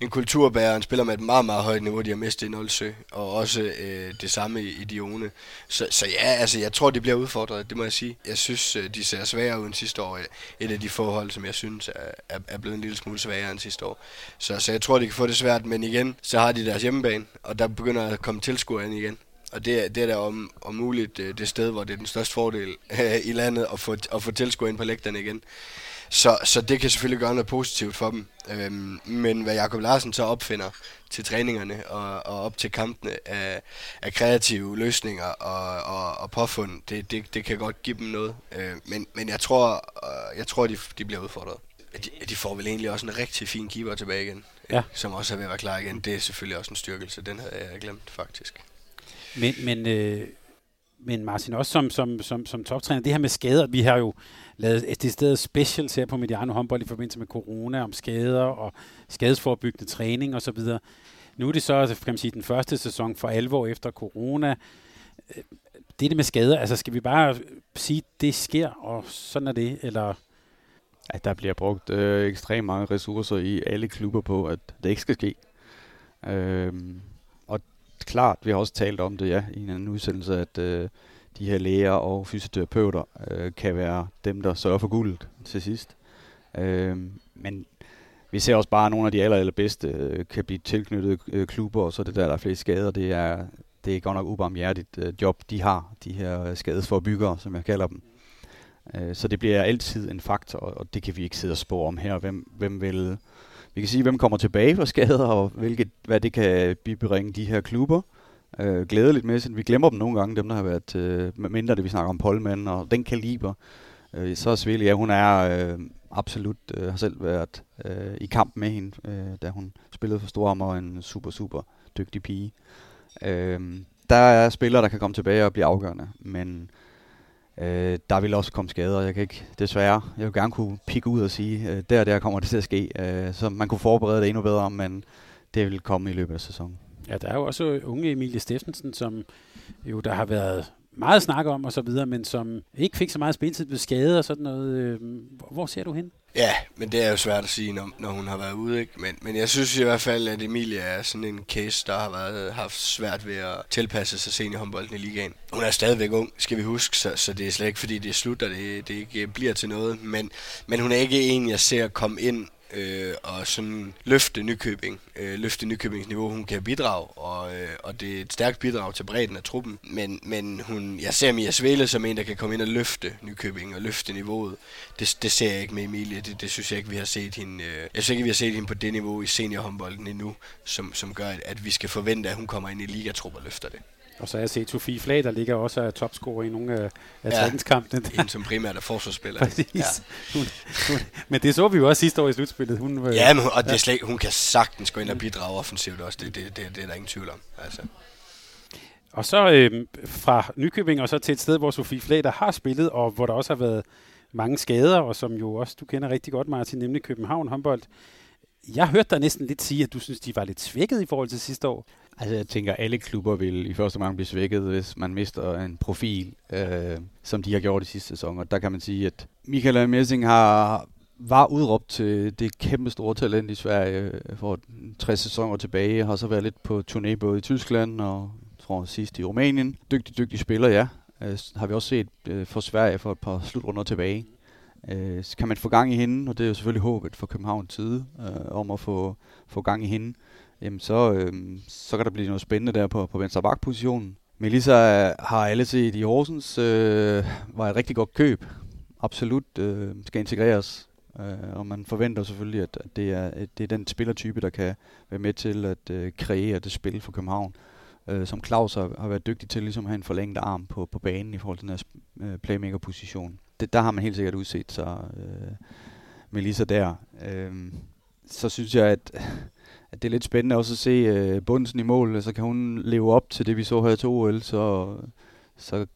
C: en kulturbærer, en spiller med et meget, meget højt niveau, de har mistet i Nolsø, og også øh, det samme i, i Dione. Så, så ja, altså, jeg tror, de bliver udfordret, det må jeg sige. Jeg synes, øh, de ser sværere ud end sidste år. Et af de forhold, som jeg synes er, er, er blevet en lille smule sværere end sidste år. Så, så jeg tror, de kan få det svært, men igen, så har de deres hjemmebane, og der begynder at komme tilskuere ind igen. Og det, er- det er da om, om muligt øh, det sted, hvor det er den største fordel øh, i landet at få, at få tilskuere ind på lægterne igen. Så, så det kan selvfølgelig gøre noget positivt for dem. Øhm, men hvad Jakob Larsen så opfinder til træningerne og, og op til kampene af, af kreative løsninger og, og, og påfund, det, det, det kan godt give dem noget. Øh, men, men jeg tror, jeg tror de, de bliver udfordret. De, de får vel egentlig også en rigtig fin keeper tilbage igen,
B: Ja.
C: som også er ved at være klar igen. Det er selvfølgelig også en styrkelse. Den havde jeg glemt faktisk.
B: Men, men, øh, men Martin, også som, som, som, som toptræner, det her med skader, vi har jo lavet et sted specials her på Mediano håndbold i forbindelse med corona om skader og skadesforebyggende træning osv. Nu er det så altså, kan man sige, den første sæson for alvor efter corona. Det det med skader, altså skal vi bare sige, det sker, og sådan er det, eller
D: at der bliver brugt øh, ekstremt mange ressourcer i alle klubber på, at det ikke skal ske. Øh, klart, vi har også talt om det ja, i en anden udsendelse, at øh, de her læger og fysioterapeuter øh, kan være dem, der sørger for guldet til sidst. Øh, men vi ser også bare, at nogle af de aller, allerbedste øh, kan blive tilknyttet øh, klubber, og så er det der, der er flest skader. Det er, det er godt nok ubarmhjertigt øh, job, de har, de her øh, skadesforbyggere, som jeg kalder dem. Øh, Så det bliver altid en faktor, og det kan vi ikke sidde og spå om her. Hvem, hvem vil, vi kan sige, hvem kommer tilbage fra skader, og hvilket, hvad det kan bibringe de her klubber. Øh, glædeligt med, Vi glemmer dem nogle gange, dem der har været, øh, mindre det vi snakker om Polman og den kaliber. Øh, så er ja, hun er øh, absolut, øh, har selv været øh, i kamp med hende, øh, da hun spillede for Storm og en super, super dygtig pige. Øh, der er spillere, der kan komme tilbage og blive afgørende, men Øh, der vil også komme skader. Jeg kan ikke, desværre, jeg vil gerne kunne pikke ud og sige, øh, der og der kommer det til at ske. Øh, så man kunne forberede det endnu bedre, men det vil komme i løbet af sæsonen.
B: Ja, der er jo også øh, unge Emilie Steffensen, som jo der har været meget snak om og så videre, men som ikke fik så meget spilletid ved skade og sådan noget. Øh, hvor ser du hende?
C: Ja, men det er jo svært at sige, når, når hun har været ude. Ikke? Men, men jeg synes i hvert fald, at Emilia er sådan en case, der har været, haft svært ved at tilpasse sig seniorhåndbolden i ligaen. Hun er stadigvæk ung, skal vi huske, så, så det er slet ikke fordi, det er slut, og det, det ikke bliver til noget. Men, men hun er ikke en, jeg ser komme ind øh, og sådan løfte Nykøbing, øh, løfte Nykøbings niveau. Hun kan bidrage, og, øh, og det er et stærkt bidrag til bredden af truppen. Men, men hun, jeg ser Mia Svele som en, der kan komme ind og løfte Nykøbing og løfte niveauet. Det, det ser jeg ikke med Emilie. Det, det synes jeg ikke, vi har set hende. Øh, jeg synes ikke, vi har set hende på det niveau i seniorhåndbolden endnu, som, som gør, at, at vi skal forvente, at hun kommer ind i ligatruppen og løfter det.
B: Og så har jeg set Sofie Flag, der ligger også af topscorer i nogle af,
C: Ja.
B: træningskampene.
C: En, som primært er forsvarsspiller.
B: Præcis.
C: Ja.
B: Hun, hun, men det så vi jo også sidste år i slutspillet. Hun, øh,
C: Ja, men, og det er slet, hun kan sagtens gå ind og bidrage offensivt også. Det, det, det, det er der ingen tvivl om. Altså.
B: Og så øh, fra Nykøbing og så til et sted, hvor Sofie Flag, der har spillet, og hvor der også har været mange skader, og som jo også du kender rigtig godt, Martin, nemlig København håndbold. Jeg hørte dig næsten lidt sige, at du synes, de var lidt svækket i forhold til sidste år.
D: Altså jeg tænker, alle klubber vil i første omgang blive svækket, hvis man mister en profil, øh, som de har gjort i sidste sæson. Og der kan man sige, at Michael Messing har var udråbt til det kæmpe store talent i Sverige øh, for tre sæsoner tilbage. Har så været lidt på turné både i Tyskland og tror sidst i Rumænien. Dygtig, dygtig spiller, ja. Øh, har vi også set øh, for Sverige for et par slutrunder tilbage. Øh, så kan man få gang i hende, og det er jo selvfølgelig håbet for Københavns side, øh, om at få, få gang i hende jamen så, øh, så kan der blive noget spændende der på, på venstre bakpositionen. Melissa har alle set i Horsens, øh, var et rigtig godt køb. Absolut øh, skal integreres. Øh, og man forventer selvfølgelig, at, at det, er, at det er den spillertype, der kan være med til at øh, kreere det spil for København. Øh, som Claus har, har været dygtig til ligesom at have en forlænget arm på, på banen i forhold til den her øh, playmaker-position. Det, der har man helt sikkert udset sig øh, Melissa der. Øh, så synes jeg, at at det er lidt spændende også at se øh, Bundsen i mål, så kan hun leve op til det, vi så her til OL, så, så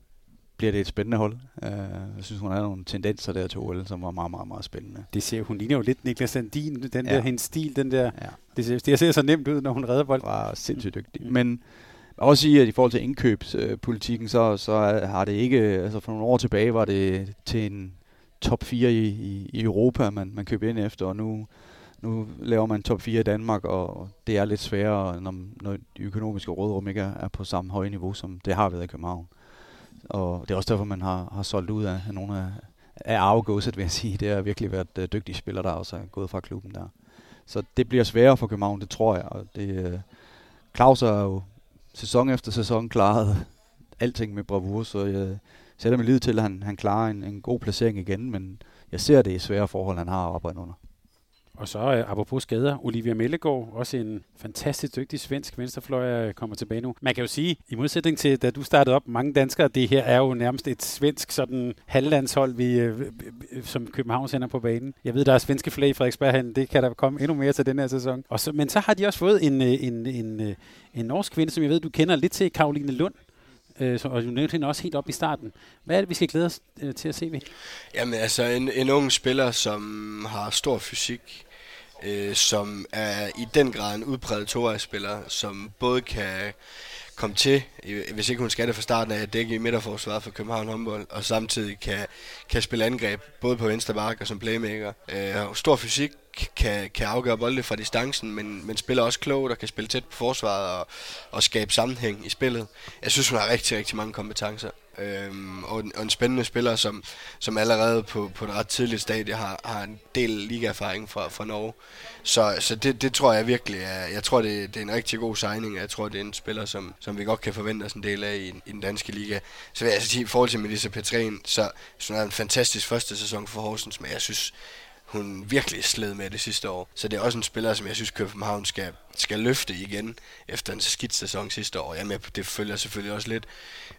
D: bliver det et spændende hold. Uh, jeg synes, hun har nogle tendenser der til OL, som var meget, meget, meget spændende.
B: Det ser, hun ligner jo lidt Niklas Sandin, den
D: Ja.
B: der, hendes stil, den der,
D: Ja,
B: det ser, det ser så nemt ud, når hun redder bold.
D: var sindssygt dygtig.
B: Mm.
D: Men også sige, at i forhold til indkøbspolitikken, så, så har det ikke, altså for nogle år tilbage var det til en top 4 i, i, i Europa, man, man købte ind efter, og nu, nu laver man top 4 i Danmark, og det er lidt sværere, når, når de økonomiske rådrum ikke er, er på samme høje niveau, som det har været i København. Og det er også derfor, man har, har solgt ud af nogle af, af arvegåset, vil jeg sige. Det har virkelig været uh, dygtige spillere, der også er gået fra klubben der. Så det bliver sværere for København, det tror jeg. Og det, uh, Claus er jo sæson efter sæson klaret alting med bravur, så jeg sætter mig lid til, at han, han klarer en, en god placering igen, men jeg ser det i svære forhold, han har at under.
B: Og så uh, apropos skader, Olivia Mellegaard, også en fantastisk dygtig svensk venstrefløj, øh, kommer tilbage nu. Man kan jo sige, i modsætning til da du startede op, mange danskere, det her er jo nærmest et svensk sådan halvlandshold, vi, uh, som København sender på banen. Jeg ved, der er svenske flag i Frederiksberghallen, det kan der komme endnu mere til den her sæson. Og så, men så har de også fået en, en, en, en, en norsk kvinde, som jeg ved, du kender lidt til, Karoline Lund, øh, og du nævnte hende også helt op i starten. Hvad er det, vi skal glæde os øh, til at se ved?
C: Jamen altså, en, en ung spiller, som har stor fysik, øh, som er i den grad en udpræget toejspiller, som både kan komme til, hvis ikke hun skal det fra starten af, at dække i midterforsvaret for København håndbold, og samtidig kan, kan spille angreb, både på venstre bak og som playmaker. Øh, stor fysik, kan, kan afgøre bolde fra distancen, men, men spiller også klogt og kan spille tæt på forsvaret og, og skabe sammenhæng i spillet. Jeg synes, hun har rigtig, rigtig mange kompetencer. Øhm, og, en, og en spændende spiller, som, som allerede på, på et ret tidligt stadie har, har en del ligaerfaring fra, fra Norge. Så, så det, det tror jeg virkelig er, jeg tror det, det er en rigtig god signing, jeg tror det er en spiller, som, som vi godt kan forvente os en del af i, i den danske liga. Så vil jeg altså sige, i forhold til Melissa Petrin, så, så er en fantastisk første sæson for Horsens, men jeg synes, hun virkelig sled med det sidste år. Så det er også en spiller, som jeg synes, København skal, skal løfte igen efter en skidt sæson sidste år. Jamen, med, det følger selvfølgelig også lidt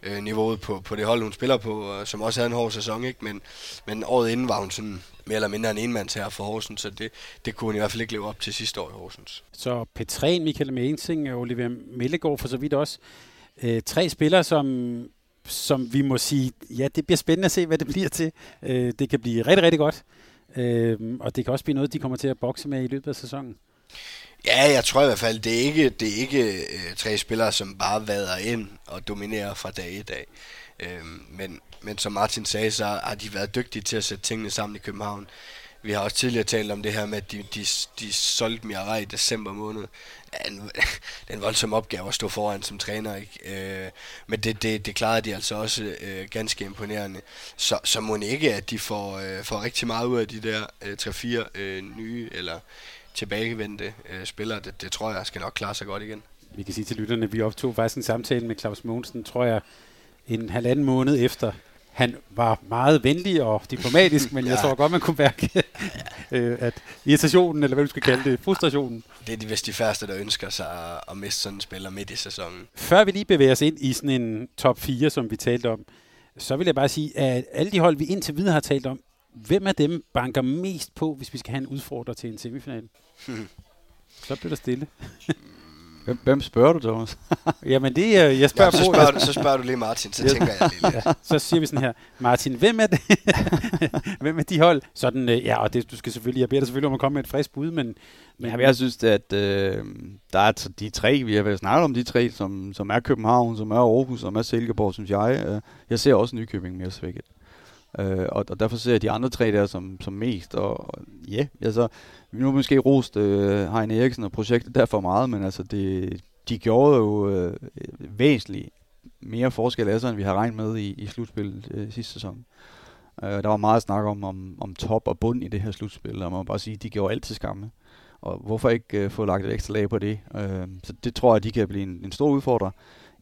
C: øh, niveauet på, på det hold, hun spiller på, og, som også havde en hård sæson, ikke? Men, men året inden var hun sådan mere eller mindre en enmands her for Horsens, så det, det kunne hun i hvert fald ikke leve op til sidste år i Horsens.
B: Så Petræn, Michael Mensing og Oliver Mellegaard for så vidt også. Øh, tre spillere, som som vi må sige, ja, det bliver spændende at se, hvad det bliver til. Øh, det kan blive rigtig, rigtig godt. Øh, og det kan også blive noget, de kommer til at bokse med i løbet af sæsonen.
C: Ja, jeg tror i hvert fald, det er ikke, det er ikke øh, tre spillere, som bare vader ind og dominerer fra dag i dag. Øh, men, men som Martin sagde, så har de været dygtige til at sætte tingene sammen i København. Vi har også tidligere talt om det her med, at de, de, de solgte Mirai i december måned. En, det er en voldsom opgave at stå foran som træner, ikke? Øh, men det, det, det klarede de altså også øh, ganske imponerende. Så, så må ikke, at de får, øh, får rigtig meget ud af de der øh, 3-4 øh, nye eller tilbagevendte øh, spillere. Det, det tror jeg skal nok klare sig godt igen.
B: Vi kan sige til lytterne, at vi optog faktisk en samtale med Claus Mogensen, tror jeg, en halvanden måned efter han var meget venlig og diplomatisk, men ja. jeg tror godt, man kunne mærke, øh, at irritationen, eller hvad du skal kalde det, frustrationen.
C: Det er de vist de første, der ønsker sig at miste sådan en spiller midt i sæsonen.
B: Før vi lige bevæger os ind i sådan en top 4, som vi talte om, så vil jeg bare sige, at alle de hold, vi indtil videre har talt om, hvem af dem banker mest på, hvis vi skal have en udfordrer til en semifinal? så bliver der stille.
D: Hvem, hvem spørger du, Thomas?
B: Jamen det, jeg spørger
C: ja, så spørger. Du, så spørger du lige Martin, så tænker jeg lige
B: Ja, så siger vi sådan her, Martin, hvem er det? hvem er de hold? Sådan, øh, ja, og det, du skal selvfølgelig, jeg beder dig selvfølgelig om at komme med et frisk bud, men...
D: men ja, jeg synes, at øh, der er de tre, vi har været snakket om de tre, som, som er København, som er Aarhus, som er Silkeborg, synes jeg. Øh, jeg ser også Nykøbing mere svækket. Øh, og, og derfor ser jeg de andre tre der som, som mest. Og, og ja, altså, nu måske rost øh, Heine Eriksen og projektet der for meget, men altså, det, de gjorde jo øh, væsentligt mere forskel af sig, end vi har regnet med i, i slutspillet øh, sidste sæson. Øh, der var meget snak om, om, om top og bund i det her slutspil, og man må bare sige, at de gjorde alt til skamme. Og hvorfor ikke øh, få lagt et ekstra lag på det? Øh, så det tror jeg, de kan blive en, en stor udfordrer.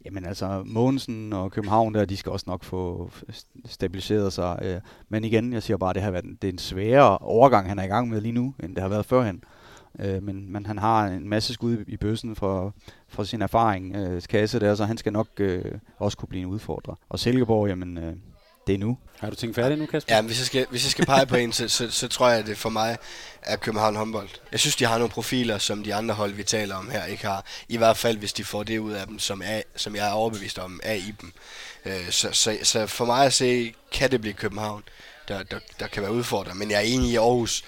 D: Jamen altså, Mogensen og København der, de skal også nok få stabiliseret sig. Øh. Men igen, jeg siger bare, det har været det er en sværere overgang, han er i gang med lige nu, end det har været førhen. Øh, men, men han har en masse skud i bøssen for, for sin erfaring, øh, kasse der, så han skal nok øh, også kunne blive en udfordrer. Og Silkeborg, jamen, øh, det er nu.
B: Har du tænkt færdigt nu, Kasper?
C: Ja, hvis jeg skal, hvis jeg skal pege på en, så, så, så tror jeg, at det for mig er København håndbold. Jeg synes, de har nogle profiler, som de andre hold, vi taler om her, ikke har. I hvert fald, hvis de får det ud af dem, som, er, som jeg er overbevist om, er i dem. Øh, så, så, så for mig at se, kan det blive København, der, der, der kan være udfordret. Men jeg er enig i Aarhus.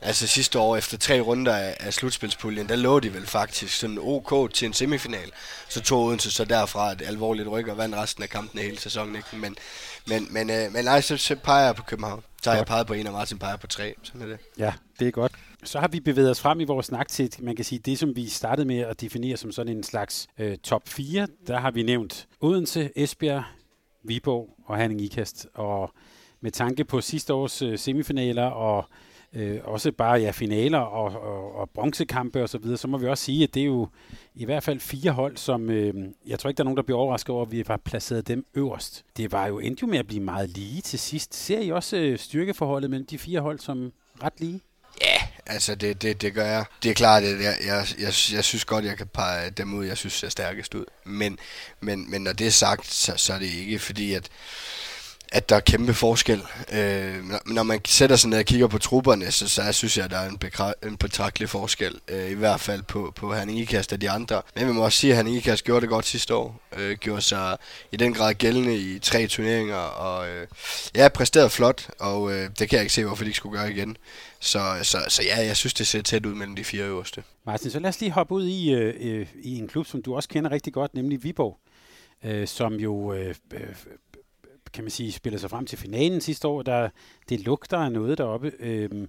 C: Altså sidste år, efter tre runder af, af slutspilspuljen, der lå de vel faktisk sådan OK til en semifinal. Så tog Odense så derfra et alvorligt ryk og vandt resten af kampene hele sæsonen. Ikke? Men, men, men, øh, men nej, så, så peger jeg på København. Så har jeg peget på en, og Martin peger på tre. Sådan er det.
B: Ja, det er godt. Så har vi bevæget os frem i vores snak til, man kan sige, det som vi startede med at definere som sådan en slags øh, top 4. Der har vi nævnt Odense, Esbjerg, Viborg og Herning Ikast. Og med tanke på sidste års øh, semifinaler og øh, også bare ja, finaler og, og, og bronzekampe og så videre, så må vi også sige, at det er jo i hvert fald fire hold, som øh, jeg tror ikke, der er nogen, der bliver overrasket over, at vi har placeret dem øverst. Det var jo endte jo med at blive meget lige til sidst. Ser I også øh, styrkeforholdet mellem de fire hold som ret lige?
C: Ja, altså det, det, det gør jeg. Det er klart, at jeg, jeg, jeg, jeg synes godt, jeg kan pege dem ud, jeg synes ser stærkest ud. Men, men, men når det er sagt, så, så er det ikke fordi, at at der er kæmpe forskel. Øh, når man sætter sig ned og kigger på trupperne, så, så synes jeg, at der er en, bekra- en betragtelig forskel. Øh, I hvert fald på, på Herning Ikast og de andre. Men vi må også sige, at Herning Ikast gjorde det godt sidste år. Øh, gjorde sig i den grad gældende i tre turneringer. Og øh, ja, præsterede flot, og øh, det kan jeg ikke se, hvorfor de ikke skulle gøre igen. Så, så, så ja, jeg synes, det ser tæt ud mellem de fire øverste.
B: Martin, så lad os lige hoppe ud i, øh, øh i en klub, som du også kender rigtig godt, nemlig Viborg, øh, som jo øh, øh kan man sige, spiller sig frem til finalen sidste år. Der, det lugter af noget deroppe. Øhm,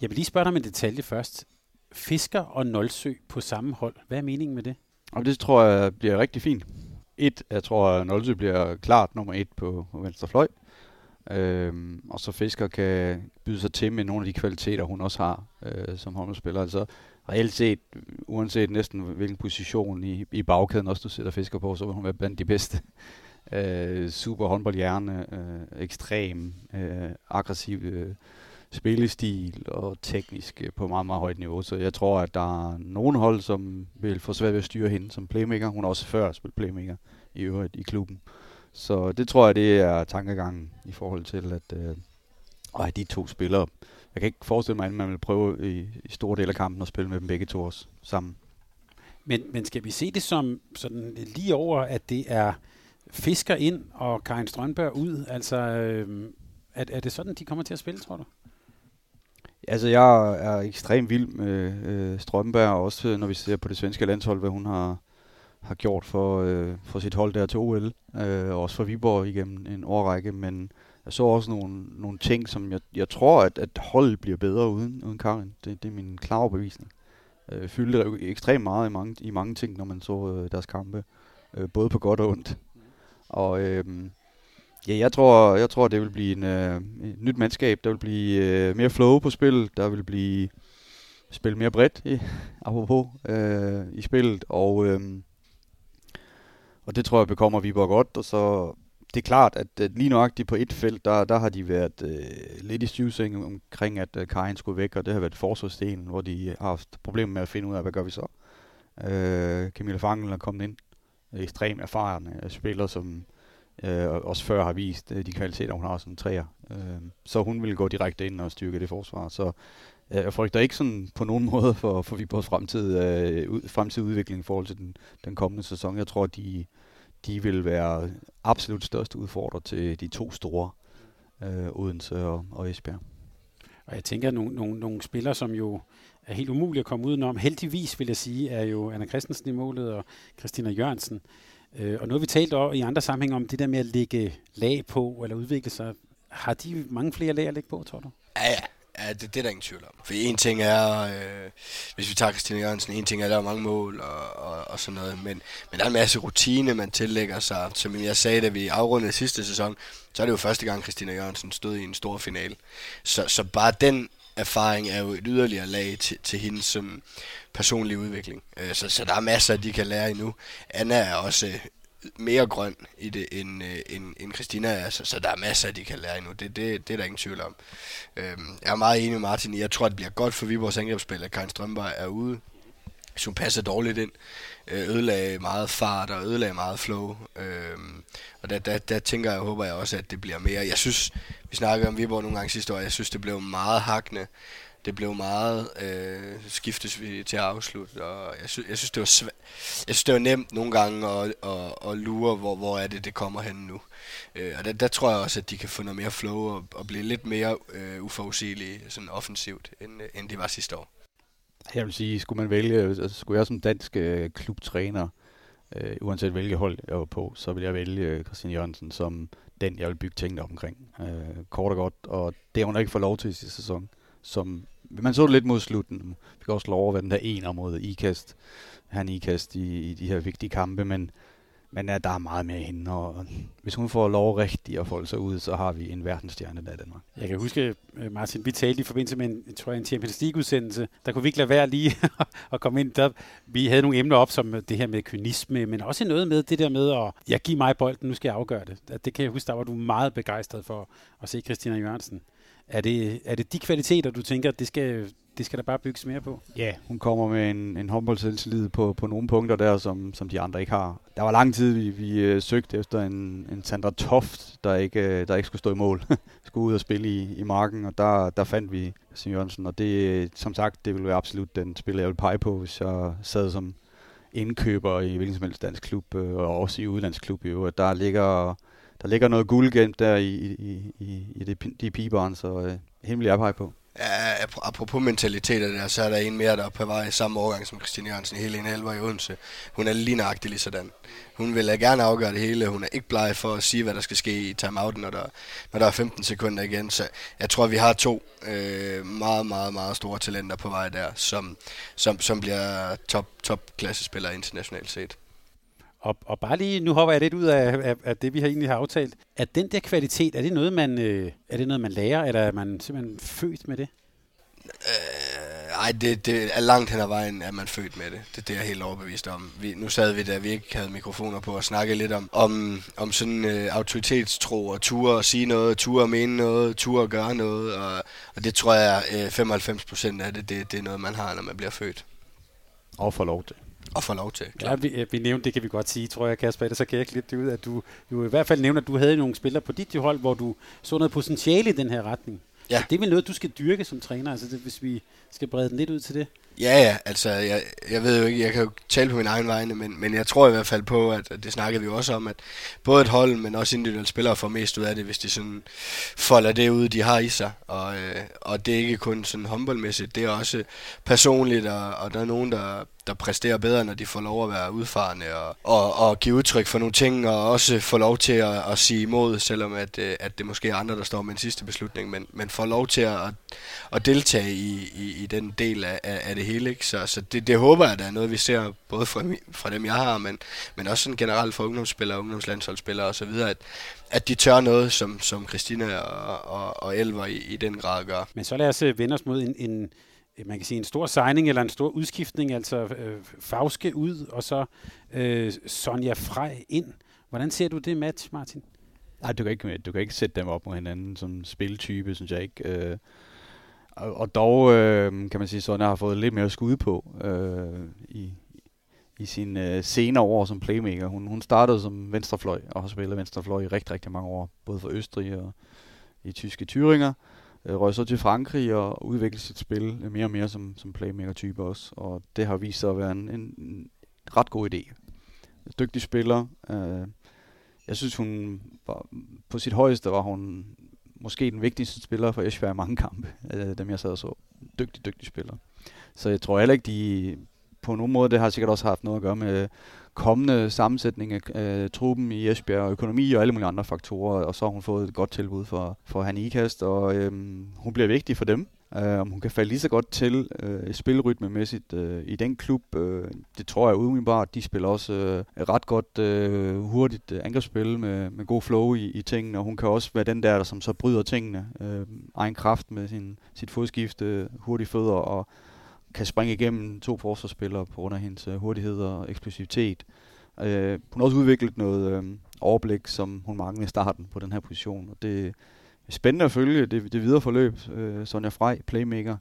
B: jeg vil lige spørge dig om en detalje først. Fisker og Nolsø på samme hold. Hvad er meningen med det?
D: Og det tror jeg bliver rigtig fint. Et, jeg tror, at Nolsø bliver klart nummer et på, på venstre fløj. Øhm, og så Fisker kan byde sig til med nogle af de kvaliteter, hun også har øh, som håndboldspiller. Altså reelt set, uanset næsten hvilken position i, i bagkæden også du sætter Fisker på, så vil hun være blandt de bedste øh, super håndboldhjerne, øh, ekstrem, øh, aggressiv øh, spillestil og teknisk øh, på meget, meget højt niveau. Så jeg tror, at der er nogen hold, som vil få svært ved at styre hende som playmaker. Hun har også før spillet playmaker i øvrigt i klubben. Så det tror jeg, det er tankegangen i forhold til at, øh, at have de to spillere. Jeg kan ikke forestille mig, at man vil prøve i, i store dele af kampen at spille med dem begge to også sammen.
B: Men, men skal vi se det som sådan lige over, at det er Fisker ind og Karin Strønberg ud? Altså, øh, er, er det sådan, de kommer til at spille, tror du?
D: Altså, jeg er ekstremt vild med øh, Strømberg, også øh, når vi ser på det svenske landshold, hvad hun har, har gjort for, øh, for sit hold der til OL, øh, og også for Viborg igennem en årrække, men jeg så også nogle, nogle ting, som jeg, jeg tror, at, at holdet bliver bedre uden, uden Karin. Det, det er min klare bevisning. Øh, fyldte ekstremt meget i mange, i mange ting, når man så øh, deres kampe, øh, både på godt og ondt. Og øh, ja, jeg tror, jeg tror, det vil blive en, øh, et nyt mandskab. Der vil blive øh, mere flow på spillet. Der vil blive spillet mere bredt, i, apropos, øh, i spillet. Og, øh, og det tror jeg bekommer Viborg godt. Og så det er klart, at, at lige nøjagtigt på et felt, der, der har de været øh, lidt i syvseng omkring, at øh, Karin skulle væk, og det har været forsvarsdelen, hvor de har haft problemer med at finde ud af, hvad gør vi så. Øh, Camilla Fangel er kommet ind, ekstremt erfarne spiller, som øh, også før har vist øh, de kvaliteter, hun har som træer. Øh, så hun vil gå direkte ind og styrke det forsvar. Så øh, jeg frygter ikke sådan på nogen måde for, for Viborgs fremtid, øh, ud, fremtidig udvikling i forhold til den, den kommende sæson. Jeg tror, de, de vil være absolut største udfordrer til de to store, øh, Odense og, og Esbjerg.
B: Og jeg tænker, at nogle, nogle, nogle spillere, som jo er helt umulig at komme udenom. Heldigvis vil jeg sige, er jo Anna Christensen i målet og Christina Jørgensen. Øh, og nu har vi talt i andre sammenhænge om det der med at lægge lag på eller udvikle sig. Har de mange flere lag at lægge på, tror du?
C: Ja, ja. Ja, det, det er der ingen tvivl om. For en ting er, øh, hvis vi tager Christina Jørgensen, en ting er, at der er mange mål og, og, og sådan noget, men, men der er en masse rutine, man tillægger sig. Som jeg sagde, da vi afrundede sidste sæson, så er det jo første gang, Christina Jørgensen stod i en stor finale. Så, så bare den erfaring er jo et yderligere lag til, til hendes som personlige udvikling. Øh, så, så der er masser, de kan lære endnu. Anna er også øh, mere grøn i det, end, øh, end, end Christina er, så, så der er masser, de kan lære endnu. Det, det, det er der ingen tvivl om. Øhm, jeg er meget enig med Martin. Jeg tror, det bliver godt for Viborgs angrebsspil, at Karin Strømberg er ude. Så hun passer dårligt ind. Øh, ødelagde meget fart og ødelagde meget flow. Øhm, og der, der, der tænker jeg, håber jeg også, at det bliver mere. Jeg synes, vi snakkede om Viborg nogle gange sidste år, jeg synes, det blev meget hakkende. Det blev meget øh, skiftes vi til at afslutte, og jeg, synes, jeg synes, det var svæ- jeg synes, det var nemt nogle gange at, at, at lure, hvor, hvor er det, det kommer hen nu. Øh, og der, der tror jeg også, at de kan få noget mere flow og, og blive lidt mere øh, uforudsigelige sådan offensivt, end, end de var sidste år.
D: Jeg vil sige, skulle man vælge, altså skulle jeg som dansk øh, klubtræner, øh, uanset hvilket hold jeg var på, så vil jeg vælge øh, Christian Jørgensen som den, jeg vil bygge tingene omkring. Øh, kort og godt, og det har hun ikke fået lov til i sidste sæson. Som, man så det lidt mod slutten. Vi kan også lov over, hvad den der ener mod ikast. Han ikast i, i de her vigtige kampe, men, men ja, der er meget mere i hende, og hvis hun får lov rigtigt at folde sig ud, så har vi en verdensstjerne der i Danmark.
B: Jeg kan huske, øh, Martin, vi talte i forbindelse med en, tror jeg, en Champions League-udsendelse. Der kunne vi ikke lade være lige at komme ind. Der, vi havde nogle emner op, som det her med kynisme, men også noget med det der med at, jeg giver mig bolden, nu skal jeg afgøre det. Det kan jeg huske, der var du meget begejstret for at se Christina Jørgensen. Er det, er det de kvaliteter, du tænker, det skal, det skal der bare bygges mere på?
D: Ja, hun kommer med en, en håndboldselvtillid på, på nogle punkter der, som, som de andre ikke har. Der var lang tid, vi, vi uh, søgte efter en, en Sandra Toft, der ikke, uh, der ikke skulle stå i mål. skulle ud og spille i, i marken, og der, der fandt vi Sim Jørgensen. Og det, som sagt, det ville være absolut den spiller, jeg ville pege på, hvis jeg sad som indkøber i hvilken som helst dansk klub, uh, og også i udlandsklub i øvrigt. Der ligger der ligger noget guld gemt der i, i, i, i de, de pigebørn, så øh, hemmelig er på.
C: Ja, apropos mentaliteter der, så er der en mere, der er på vej i samme årgang som Christine Jørgensen, Helene Elver i Odense. Hun er lige nøjagtig lige sådan. Hun vil gerne afgøre det hele. Hun er ikke bleg for at sige, hvad der skal ske i timeouten, når der, når der er 15 sekunder igen. Så jeg tror, vi har to øh, meget, meget, meget store talenter på vej der, som, som, som bliver top, top klassespillere internationalt set.
B: Og, og bare lige, nu hopper jeg lidt ud af, af, af det, vi har egentlig har aftalt. Er den der kvalitet, er det noget, man, øh, er det noget, man lærer, eller er man simpelthen født med det?
C: Øh, ej, det, det er langt hen ad vejen, at man er født med det. Det, det er jeg helt overbevist om. Vi, nu sad vi der, vi ikke havde mikrofoner på, og snakke lidt om, om, om sådan øh, autoritetstro og ture at sige noget, ture at mene noget, ture at gøre noget. Og, og det tror jeg, øh, 95 procent af det, det, det er noget, man har, når man bliver født.
D: Og får lov til
C: og få lov til.
B: Klar. Ja, vi, vi nævnte, det kan vi godt sige, tror jeg, Kasper. så kan jeg klippe det ud, at du jo i hvert fald nævner, at du havde nogle spillere på dit hold, hvor du så noget potentiale i den her retning. Ja. Det er vel noget, du skal dyrke som træner, altså det, hvis vi skal brede den lidt ud til det.
C: Ja, ja, altså jeg, jeg ved jo ikke, jeg kan jo tale på min egen vegne, men, men jeg tror i hvert fald på, at, at det snakkede vi jo også om, at både et hold, men også individuelle spillere får mest ud af det, hvis de sådan folder det ud, de har i sig. Og, øh, og det er ikke kun sådan håndboldmæssigt, det er også personligt, og, og der er nogen, der, der præsterer bedre, når de får lov at være udfarende og, og, og give udtryk for nogle ting, og også få lov til at, at sige imod, selvom at, øh, at det måske er andre, der står med en sidste beslutning, men, men får lov til at, at deltage i, i, i den del af, af det hele. Ikke? Så, så det, det håber jeg, der er noget, vi ser både fra, fra dem, jeg har, men, men også sådan generelt fra ungdomsspillere, ungdomslandsholdsspillere osv., at, at de tør noget, som, som Christina og, og, og Elver i, i den grad gør.
B: Men så lad os øh, vende os mod en, en man kan sige en stor signing eller en stor udskiftning, altså øh, Fauske ud, og så øh, Sonja Frej ind. Hvordan ser du det match, Martin?
D: Nej, du kan ikke, du kan ikke sætte dem op mod hinanden som spiltype, synes jeg ikke. Øh, og, og dog øh, kan man sige, at Sonja har fået lidt mere skud på øh, i, i sine øh, senere år som playmaker. Hun, hun startede som venstrefløj og har spillet venstrefløj i rigtig, rigtig mange år, både for Østrig og i tyske Thüringer øh, røg så til Frankrig og udviklede sit spil mere og mere som, som playmaker-type også. Og det har vist sig at være en, en, en ret god idé. Dygtig spiller. Øh, jeg synes, hun var, på sit højeste var hun måske den vigtigste spiller for Esbjerg i mange kampe, øh, dem jeg sad og så. Dygtig, dygtig spiller. Så jeg tror heller ikke, de på nogen måde, det har sikkert også haft noget at gøre med kommende sammensætning af øh, truppen i Esbjerg, og økonomi og alle mulige andre faktorer, og så har hun fået et godt tilbud for, for han Ikast, og øh, hun bliver vigtig for dem. Øh, om hun kan falde lige så godt til øh, spilrytmemæssigt øh, i den klub, øh, det tror jeg umiddelbart. De spiller også øh, ret godt øh, hurtigt øh, angrebsspil med, med god flow i, i tingene, og hun kan også være den der, der som så bryder tingene. Øh, egen kraft med sin, sit fodskifte, hurtige fødder og kan springe igennem to forsvarsspillere på grund af hendes øh, hurtighed og eksplosivitet. Øh, hun har også udviklet noget øh, overblik, som hun manglede i starten på den her position, og det spændende at følge det, det videre forløb. Uh, Sonja Frej, playmaker,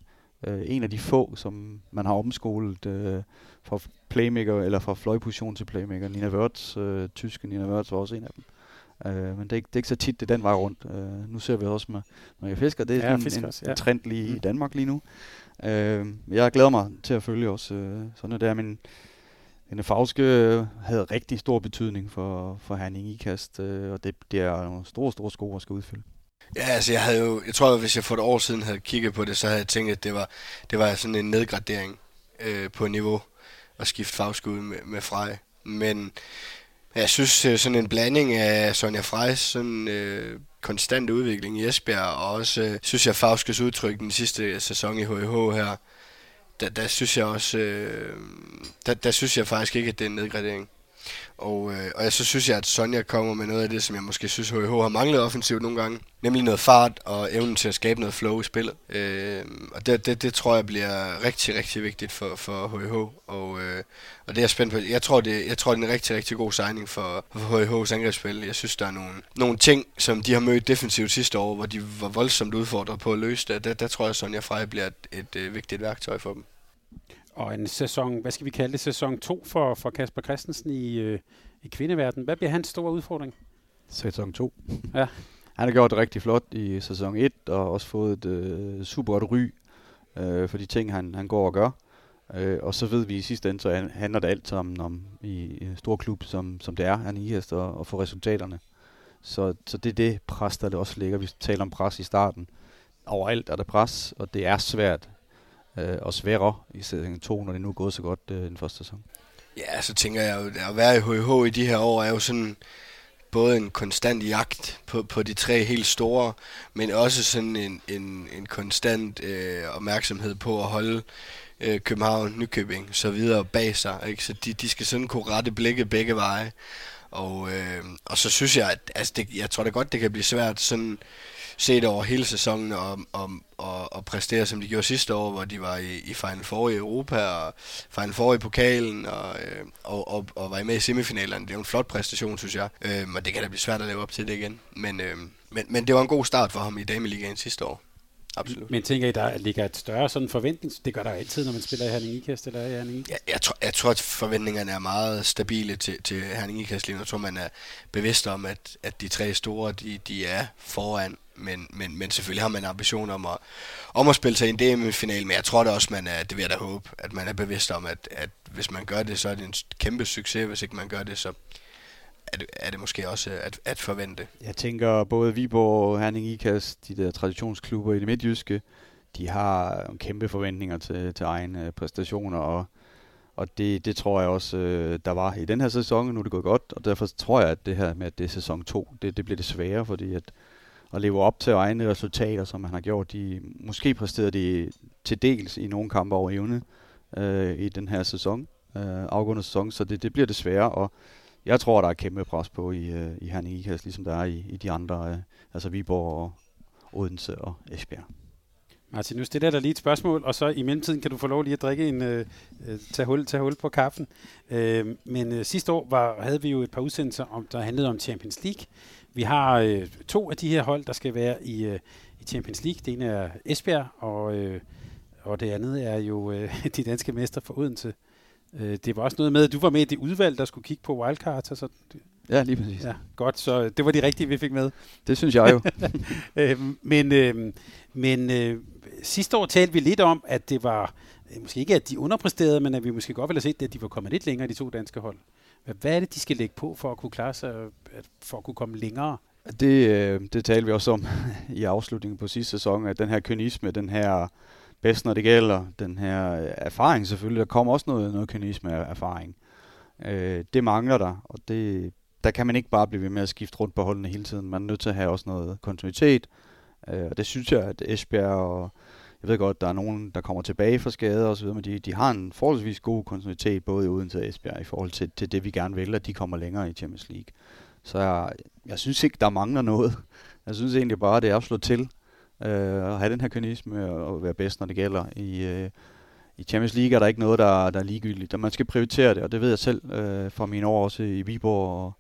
D: uh, en af de få, som man har omskolet uh, fra playmaker eller fra fløjposition til playmaker. Nina Wörth, uh, tyske Nina Wörth var også en af dem. Uh, men det er, ikke, det er ikke så tit, det er den vej rundt. Uh, nu ser vi også med Maria Fisker. Det er ja, en, en, ja. en trend lige mm. i Danmark lige nu. Øh, jeg glæder mig til at følge også øh, sådan der, men Hende Fauske havde rigtig stor betydning for, for Herning Ikast, øh, og det, det er nogle store, store sko at skal udfylde.
C: Ja, altså jeg havde jo, jeg tror, at hvis jeg for et år siden havde kigget på det, så havde jeg tænkt, at det var, det var sådan en nedgradering øh, på niveau at skifte fagskud ud med, med Frej. Men jeg synes, øh, sådan en blanding af Sonja Frejs sådan, øh, konstant udvikling i Esbjerg, og også øh, synes jeg Fauskes udtryk den sidste sæson i HH her, der, der synes jeg også, øh, der, der synes jeg faktisk ikke, at det er en nedgradering. Og, øh, og jeg så synes jeg, at Sonja kommer med noget af det, som jeg måske synes, HH har manglet offensivt nogle gange. Nemlig noget fart og evnen til at skabe noget flow i spillet. Øh, og det, det, det tror jeg bliver rigtig, rigtig vigtigt for, for HH. Og, øh, og det er jeg spændt på. Jeg tror, det, jeg tror, det er en rigtig, rigtig god signing for, for HH's angrebsspil. Jeg synes, der er nogle, nogle ting, som de har mødt defensivt sidste år, hvor de var voldsomt udfordret på at løse det. Der, der tror jeg, at Sonja Frey bliver et, et, et vigtigt værktøj for dem.
B: Og en sæson, hvad skal vi kalde det, sæson 2 for, for Kasper Christensen i, øh, i kvindeverdenen. Hvad bliver hans store udfordring?
D: Sæson 2.
B: Ja.
D: Han har gjort det rigtig flot i sæson 1, og også fået et øh, super godt ry øh, for de ting, han, han går og gør. Øh, og så ved vi i sidste ende, så handler det alt sammen om i en stor klub, som, som det er, han i at, at få resultaterne. Så, så det er det pres, der det også ligger. Vi taler om pres i starten. Overalt er der pres, og det er svært øh, og sværere i sæson 2, når det nu er gået så godt øh, den første sæson.
C: Ja, så tænker jeg jo, at være i HH i de her år er jo sådan både en konstant jagt på, på de tre helt store, men også sådan en, en, en konstant øh, opmærksomhed på at holde øh, København, Nykøbing så videre bag sig. Ikke? Så de, de skal sådan kunne rette blikket begge veje. Og, øh, og så synes jeg, at altså det, jeg tror da godt, det kan blive svært sådan set over hele sæsonen og, og, og, og præstere, som de gjorde sidste år, hvor de var i, i Final Four i Europa og Final Four i pokalen og, øh, og, og, og var med i semifinalerne. Det er jo en flot præstation, synes jeg. Øh, og det kan da blive svært at leve op til det igen. Men, øh, men, men det var en god start for ham i Dameligaen sidste år. Absolut.
B: Men tænker I, der ligger et større sådan forventning? Det gør der jo altid, når man spiller i Herning Ikast eller i Herning
C: Ikast. Jeg, jeg, tror, jeg tror, at forventningerne er meget stabile til, til Herning Ikast lige nu. Jeg tror, man er bevidst om, at, at de tre store, de, de er foran. Men, men, men selvfølgelig har man ambitioner om at, om at spille sig i en DM-final. Men jeg tror da også, man er, det vil jeg da håbe, at man er bevidst om, at, at hvis man gør det, så er det en kæmpe succes. Hvis ikke man gør det, så er det, er det måske også at, at forvente.
D: Jeg tænker både Viborg og Herning Ikast, de der traditionsklubber i det midtjyske, de har kæmpe forventninger til, til egne øh, præstationer, og, og det, det tror jeg også, øh, der var i den her sæson. Nu er det gået godt, og derfor tror jeg, at det her med, at det er sæson 2, det, det bliver det sværere, fordi at, at leve op til egne resultater, som han har gjort, de måske præsterede de til dels i nogle kampe over evne øh, i den her sæson, øh, afgående sæson, så det, det bliver det sværere, og jeg tror, der er kæmpe pres på i, øh, i Herning Ikast, ligesom der er i, i de andre, øh, altså Viborg og Odense og Esbjerg.
B: Martin, nu stiller jeg dig lige et spørgsmål, og så i mellemtiden kan du få lov lige at drikke en, øh, øh tage, hul, tage hul på kaffen. Øh, men øh, sidste år var, havde vi jo et par udsendelser, om, der handlede om Champions League. Vi har øh, to af de her hold, der skal være i, øh, i Champions League. Det ene er Esbjerg, og, øh, og det andet er jo øh, de danske mester for Odense. Øh, det var også noget med, at du var med i det udvalg, der skulle kigge på wildcards og sådan.
D: Ja, lige præcis.
B: Ja, godt, så det var de rigtige, vi fik med.
D: Det synes jeg jo.
B: øh, men øh, men øh, sidste år talte vi lidt om, at det var, øh, måske ikke at de underpræsterede, men at vi måske godt ville have set, at de var kommet lidt længere, de to danske hold. Hvad er det, de skal lægge på for at kunne klare sig, for at kunne komme længere?
D: Det, øh, det talte vi også om i afslutningen på sidste sæson, at den her kynisme, den her bedst, når det gælder den her øh, erfaring selvfølgelig. Der kommer også noget, noget kynisme af erfaring. Øh, det mangler der, og det, der kan man ikke bare blive ved med at skifte rundt på holdene hele tiden. Man er nødt til at have også noget kontinuitet, øh, og det synes jeg, at Esbjerg og jeg ved godt, der er nogen, der kommer tilbage fra skader og så videre, men de, de har en forholdsvis god kontinuitet både i Odense og Esbjerg i forhold til, til det, vi gerne vil, at de kommer længere i Champions League. Så jeg, jeg synes ikke, der mangler noget. Jeg synes egentlig bare, det er at slå til øh, at have den her kynisme og være bedst, når det gælder. I, øh, i Champions League er der ikke noget, der, der er ligegyldigt, Der man skal prioritere det, og det ved jeg selv øh, fra mine år også i Viborg og,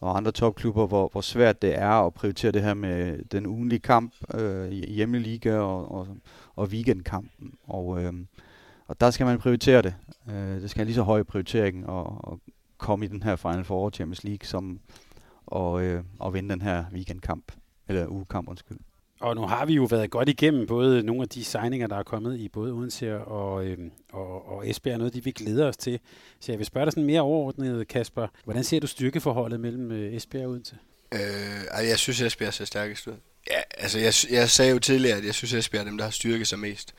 D: og andre topklubber, hvor, hvor svært det er at prioritere det her med den ugenlige kamp øh, i hjemmeliga og, og, og weekendkampen. Og, øh, og der skal man prioritere det. Øh, det skal have lige så høj prioritering at, at komme i den her Final Four Champions League, som og, øh, og vinde den her weekendkamp, eller ugekamp, undskyld.
B: Og nu har vi jo været godt igennem både nogle af de signinger, der er kommet i både Odense og, øhm, og, og Esbjerg, noget de vi glæder os til. Så jeg vil spørge dig sådan mere overordnet, Kasper. Hvordan ser du styrkeforholdet mellem øh, Esbjerg og Odense?
C: Øh, jeg synes, Esbjerg ser stærkest ud. Ja, altså jeg, jeg sagde jo tidligere, at jeg synes, Esbjerg er dem, der har styrket sig mest.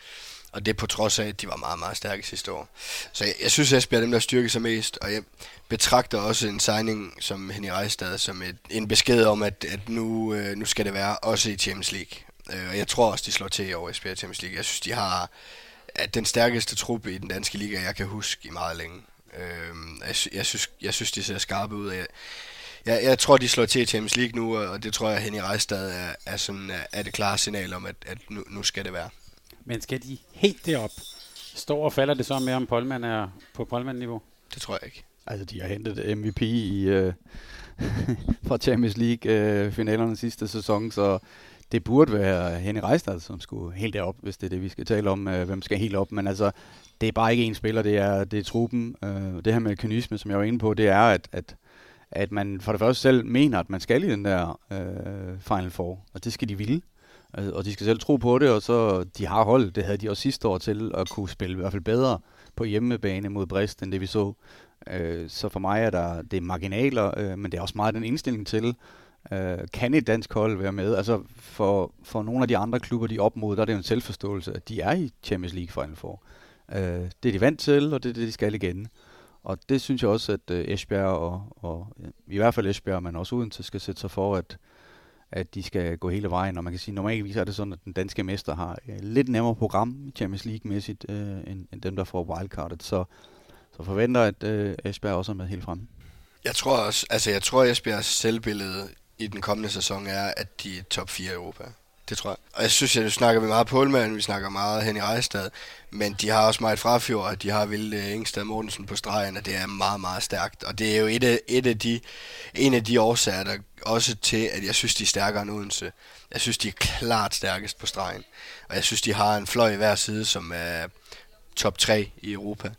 C: Og det på trods af, at de var meget, meget stærke sidste år. Så jeg, jeg synes, Esbjerg er dem, der styrker sig mest. Og jeg betragter også en signing som Henning Rejstad som et, en besked om, at, at nu, øh, nu skal det være også i Champions League. Øh, og jeg tror også, de slår til over Esbjerg Champions League. Jeg synes, de har at den stærkeste truppe i den danske liga, jeg kan huske i meget længe. Øh, jeg, jeg, synes, jeg synes, de ser skarpe ud. Jeg, jeg, jeg tror, de slår til i Champions League nu, og det tror jeg, Henny Rejstad er, er, sådan, er, det klare signal om, at, at nu, nu skal det være.
B: Men skal de helt derop? Står og falder det så med, om Polman er på Polman-niveau?
C: Det tror jeg ikke.
D: Altså, de har hentet MVP i, øh, fra Champions League-finalerne øh, sidste sæson, så det burde være Henning Reistad, som skulle helt derop, hvis det er det, vi skal tale om, øh, hvem skal helt op. Men altså, det er bare ikke en spiller, det er, det er truppen. Øh, det her med kynisme, som jeg var inde på, det er, at, at, at man for det første selv mener, at man skal i den der øh, Final Four, og det skal de ville. Altså, og de skal selv tro på det, og så de har hold, det havde de også sidste år til at kunne spille i hvert fald bedre på hjemmebane mod Brest, end det vi så. Øh, så for mig er der, det er marginaler, øh, men det er også meget den indstilling til, øh, kan et dansk hold være med? Altså for, for nogle af de andre klubber, de er op mod, der er det jo en selvforståelse, at de er i Champions League Final Four. Øh, det er de vant til, og det er det, de skal igen. Og det synes jeg også, at øh, Esbjerg og, og øh, i hvert fald Esbjerg, men også Odense skal sætte sig for, at, at de skal gå hele vejen. Og man kan sige, normalt er det sådan, at den danske mester har øh, lidt nemmere program Champions League-mæssigt, øh, end, end dem, der får wildcardet. Så, så forventer, at øh, Esbjerg også er med helt frem.
C: Jeg tror også, altså jeg tror, at Esbjergs selvbillede i den kommende sæson er, at de er top 4 i Europa. Det tror jeg. Og jeg synes, at nu snakker vi meget Polman, vi snakker meget hen i Rejstad, men de har også meget Frafjord, og de har Vilde øh, Ingstad Mortensen på stregen, og det er meget, meget stærkt. Og det er jo et af, et af de, en af de årsager, der også til, at jeg synes, de er stærkere end Odense. Jeg synes, de er klart stærkest på stregen. Og jeg synes, de har en fløj i hver side, som er top 3 i Europa.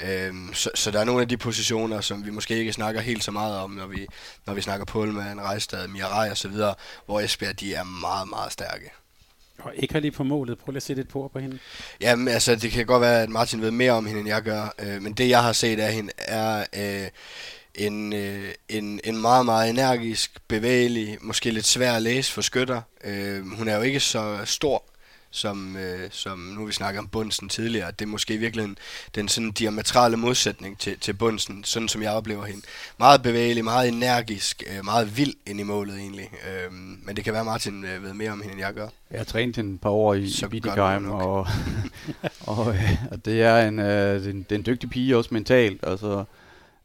C: Øhm, så, så der er nogle af de positioner, som vi måske ikke snakker helt så meget om, når vi, når vi snakker Pullman, Rejstad, Mirai og så videre, hvor Esbjerg de er meget, meget stærke.
B: Og ikke har lige på målet. Prøv lige at sætte et på på hende.
C: Jamen, altså, det kan godt være, at Martin ved mere om hende, end jeg gør. Øh, men det, jeg har set af hende, er øh, en, øh, en, en meget, meget energisk, bevægelig, måske lidt svær at læse for skytter. Øh, hun er jo ikke så stor, som, øh, som nu vi snakker om Bunsen tidligere, det er måske virkelig den sådan diametrale modsætning til, til Bunsen, sådan som jeg oplever hende. Meget bevægelig, meget energisk, øh, meget vild ind i målet egentlig. Øh, men det kan være, Martin øh, ved mere om hende, end jeg gør.
D: Jeg har trænet hende et par år i, i Bietigheim, og, og, øh, og det er en, øh, det er en, det er en dygtig pige også mentalt. Altså,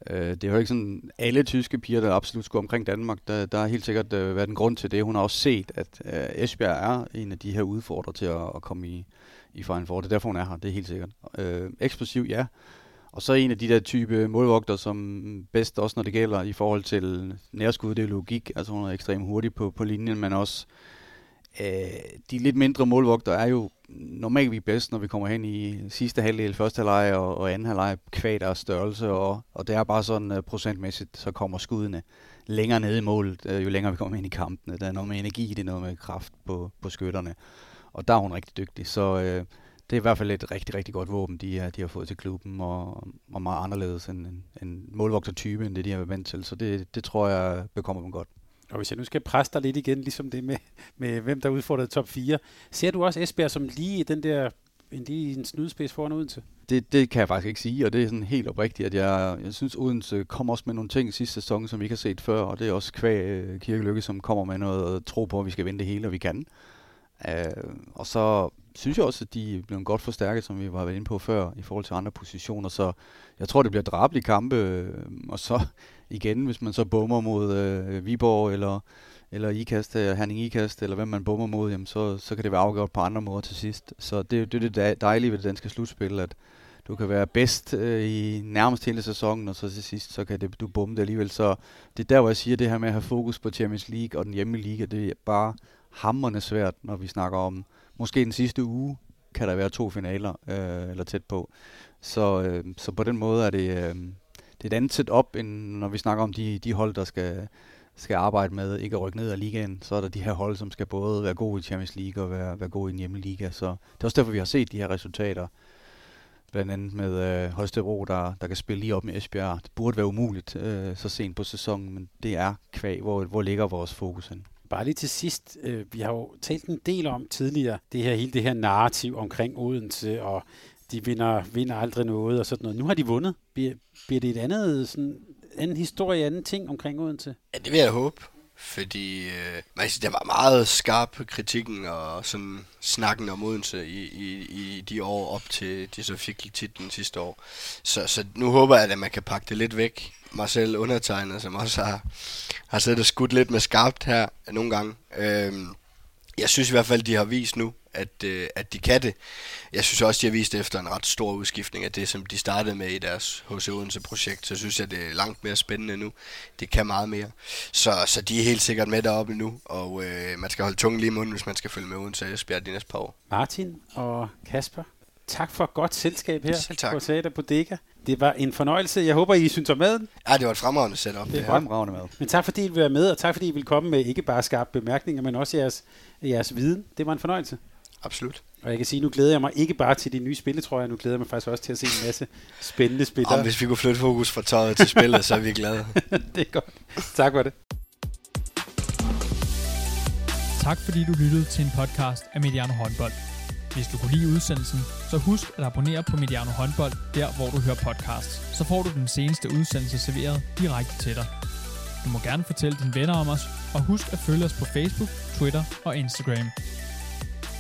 D: Øh, det er jo ikke sådan alle tyske piger, der absolut skulle omkring Danmark. Der, der har helt sikkert øh, været en grund til det. Hun har også set, at øh, Esbjerg er en af de her udfordrere til at, at komme i, i Final Four. Det er derfor, hun er her. Det er helt sikkert. Øh, eksplosiv, ja. Og så en af de der type målvogter, som bedst også, når det gælder i forhold til nærskud, det er logik. Altså hun er ekstremt hurtig på, på linjen, men også øh, de lidt mindre målvogter er jo normalt vi er bedst, når vi kommer hen i sidste halvdel, første halvleg og, og anden halvleg, kvad deres størrelse, og, og det er bare sådan uh, procentmæssigt, så kommer skuddene længere ned i målet, uh, jo længere vi kommer ind i kampene. Der er noget med energi, det er noget med kraft på, på skytterne, og der er hun rigtig dygtig, så uh, det er i hvert fald et rigtig, rigtig godt våben, de, de har fået til klubben, og, og meget anderledes end en, en målvogtertype, end det de har været vant til, så det, det tror jeg bekommer dem godt.
B: Og hvis jeg nu skal presse dig lidt igen, ligesom det med, med hvem der udfordrede top 4, ser du også Esbjerg som lige den der en, lige en snydespids foran Odense?
D: Det, det kan jeg faktisk ikke sige, og det er sådan helt oprigtigt, at jeg, jeg synes, Odense kommer også med nogle ting i sidste sæson, som vi ikke har set før, og det er også kvæg øh, Kirkelykke, som kommer med noget at tro på, at vi skal vinde det hele, og vi kan. Uh, og så synes jeg også, at de er blevet godt forstærket, som vi var inde på før, i forhold til andre positioner, så jeg tror, det bliver drabelige kampe, øh, og så igen, hvis man så bummer mod øh, Viborg eller, eller Ikast, øh, Herning Ikast, eller hvem man bummer mod, jamen så, så kan det være afgjort på andre måder til sidst. Så det, det er det dejlige ved det danske slutspil, at du kan være bedst øh, i nærmest hele sæsonen, og så til sidst, så kan det, du bumme det alligevel. Så det er der, hvor jeg siger, det her med at have fokus på Champions League og den hjemme liga, det er bare hammerne svært, når vi snakker om, måske den sidste uge, kan der være to finaler, øh, eller tæt på. Så, øh, så på den måde er det, øh, det er et andet setup, end når vi snakker om de, de hold, der skal, skal arbejde med ikke at rykke ned af ligaen. Så er der de her hold, som skal både være gode i Champions League og være, være gode i en hjemmeliga. Så det er også derfor, vi har set de her resultater. Blandt andet med øh, Holstebro, der, der kan spille lige op med Esbjerg. Det burde være umuligt øh, så sent på sæsonen, men det er kvæg. Hvor, hvor ligger vores fokus hen?
B: Bare lige til sidst, øh, vi har jo talt en del om tidligere, det her hele det her narrativ omkring Odense, og de vinder, vinder aldrig noget og sådan noget. Nu har de vundet. Bliver, bliver det et andet, sådan, anden historie, anden ting omkring Odense?
C: Ja, det vil jeg håbe. fordi øh, man siger, der var meget skarp kritikken og sådan snakken om Odense i, i, i de år op til de så fik titlen sidste år. Så, så nu håber jeg, at man kan pakke det lidt væk. Mig selv undertegnet, som også har, har siddet og skudt lidt med skarpt her nogle gange. Øh, jeg synes i hvert fald, de har vist nu, at, øh, at de kan det. Jeg synes også, de har vist efter en ret stor udskiftning af det, som de startede med i deres HC Odense-projekt, så synes jeg, det er langt mere spændende nu. Det kan meget mere. Så, så de er helt sikkert med deroppe nu, og øh, man skal holde tungen lige i munden, hvis man skal følge med Odense og Esbjerg de næste par år.
B: Martin og Kasper, tak for et godt selskab her
C: Selv tak.
B: på Teater Bodega. Det var en fornøjelse. Jeg håber, I synes om maden.
C: Ja, det var et fremragende setup.
B: Det
C: Det.
D: Fremragende mad.
B: Men tak fordi I vil være med, og tak fordi I vil komme med ikke bare skarpe bemærkninger, men også jeres, jeres viden. Det var en fornøjelse.
C: Absolut.
B: Og jeg kan sige, nu glæder jeg mig ikke bare til de nye spilletrøjer, nu glæder jeg mig faktisk også til at se en masse spændende spillere.
C: Og hvis vi kunne flytte fokus fra tøjet til spillet, så er vi glade.
B: det er godt. Tak for det.
A: Tak fordi du lyttede til en podcast af Mediano Håndbold. Hvis du kunne lide udsendelsen, så husk at abonnere på Mediano Håndbold, der hvor du hører podcasts. Så får du den seneste udsendelse serveret direkte til dig. Du må gerne fortælle dine venner om os, og husk at følge os på Facebook, Twitter og Instagram.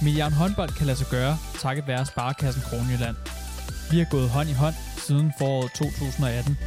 A: Mediano Håndbold kan lade sig gøre, takket være Sparkassen Kronjylland. Vi har gået hånd i hånd siden foråret 2018,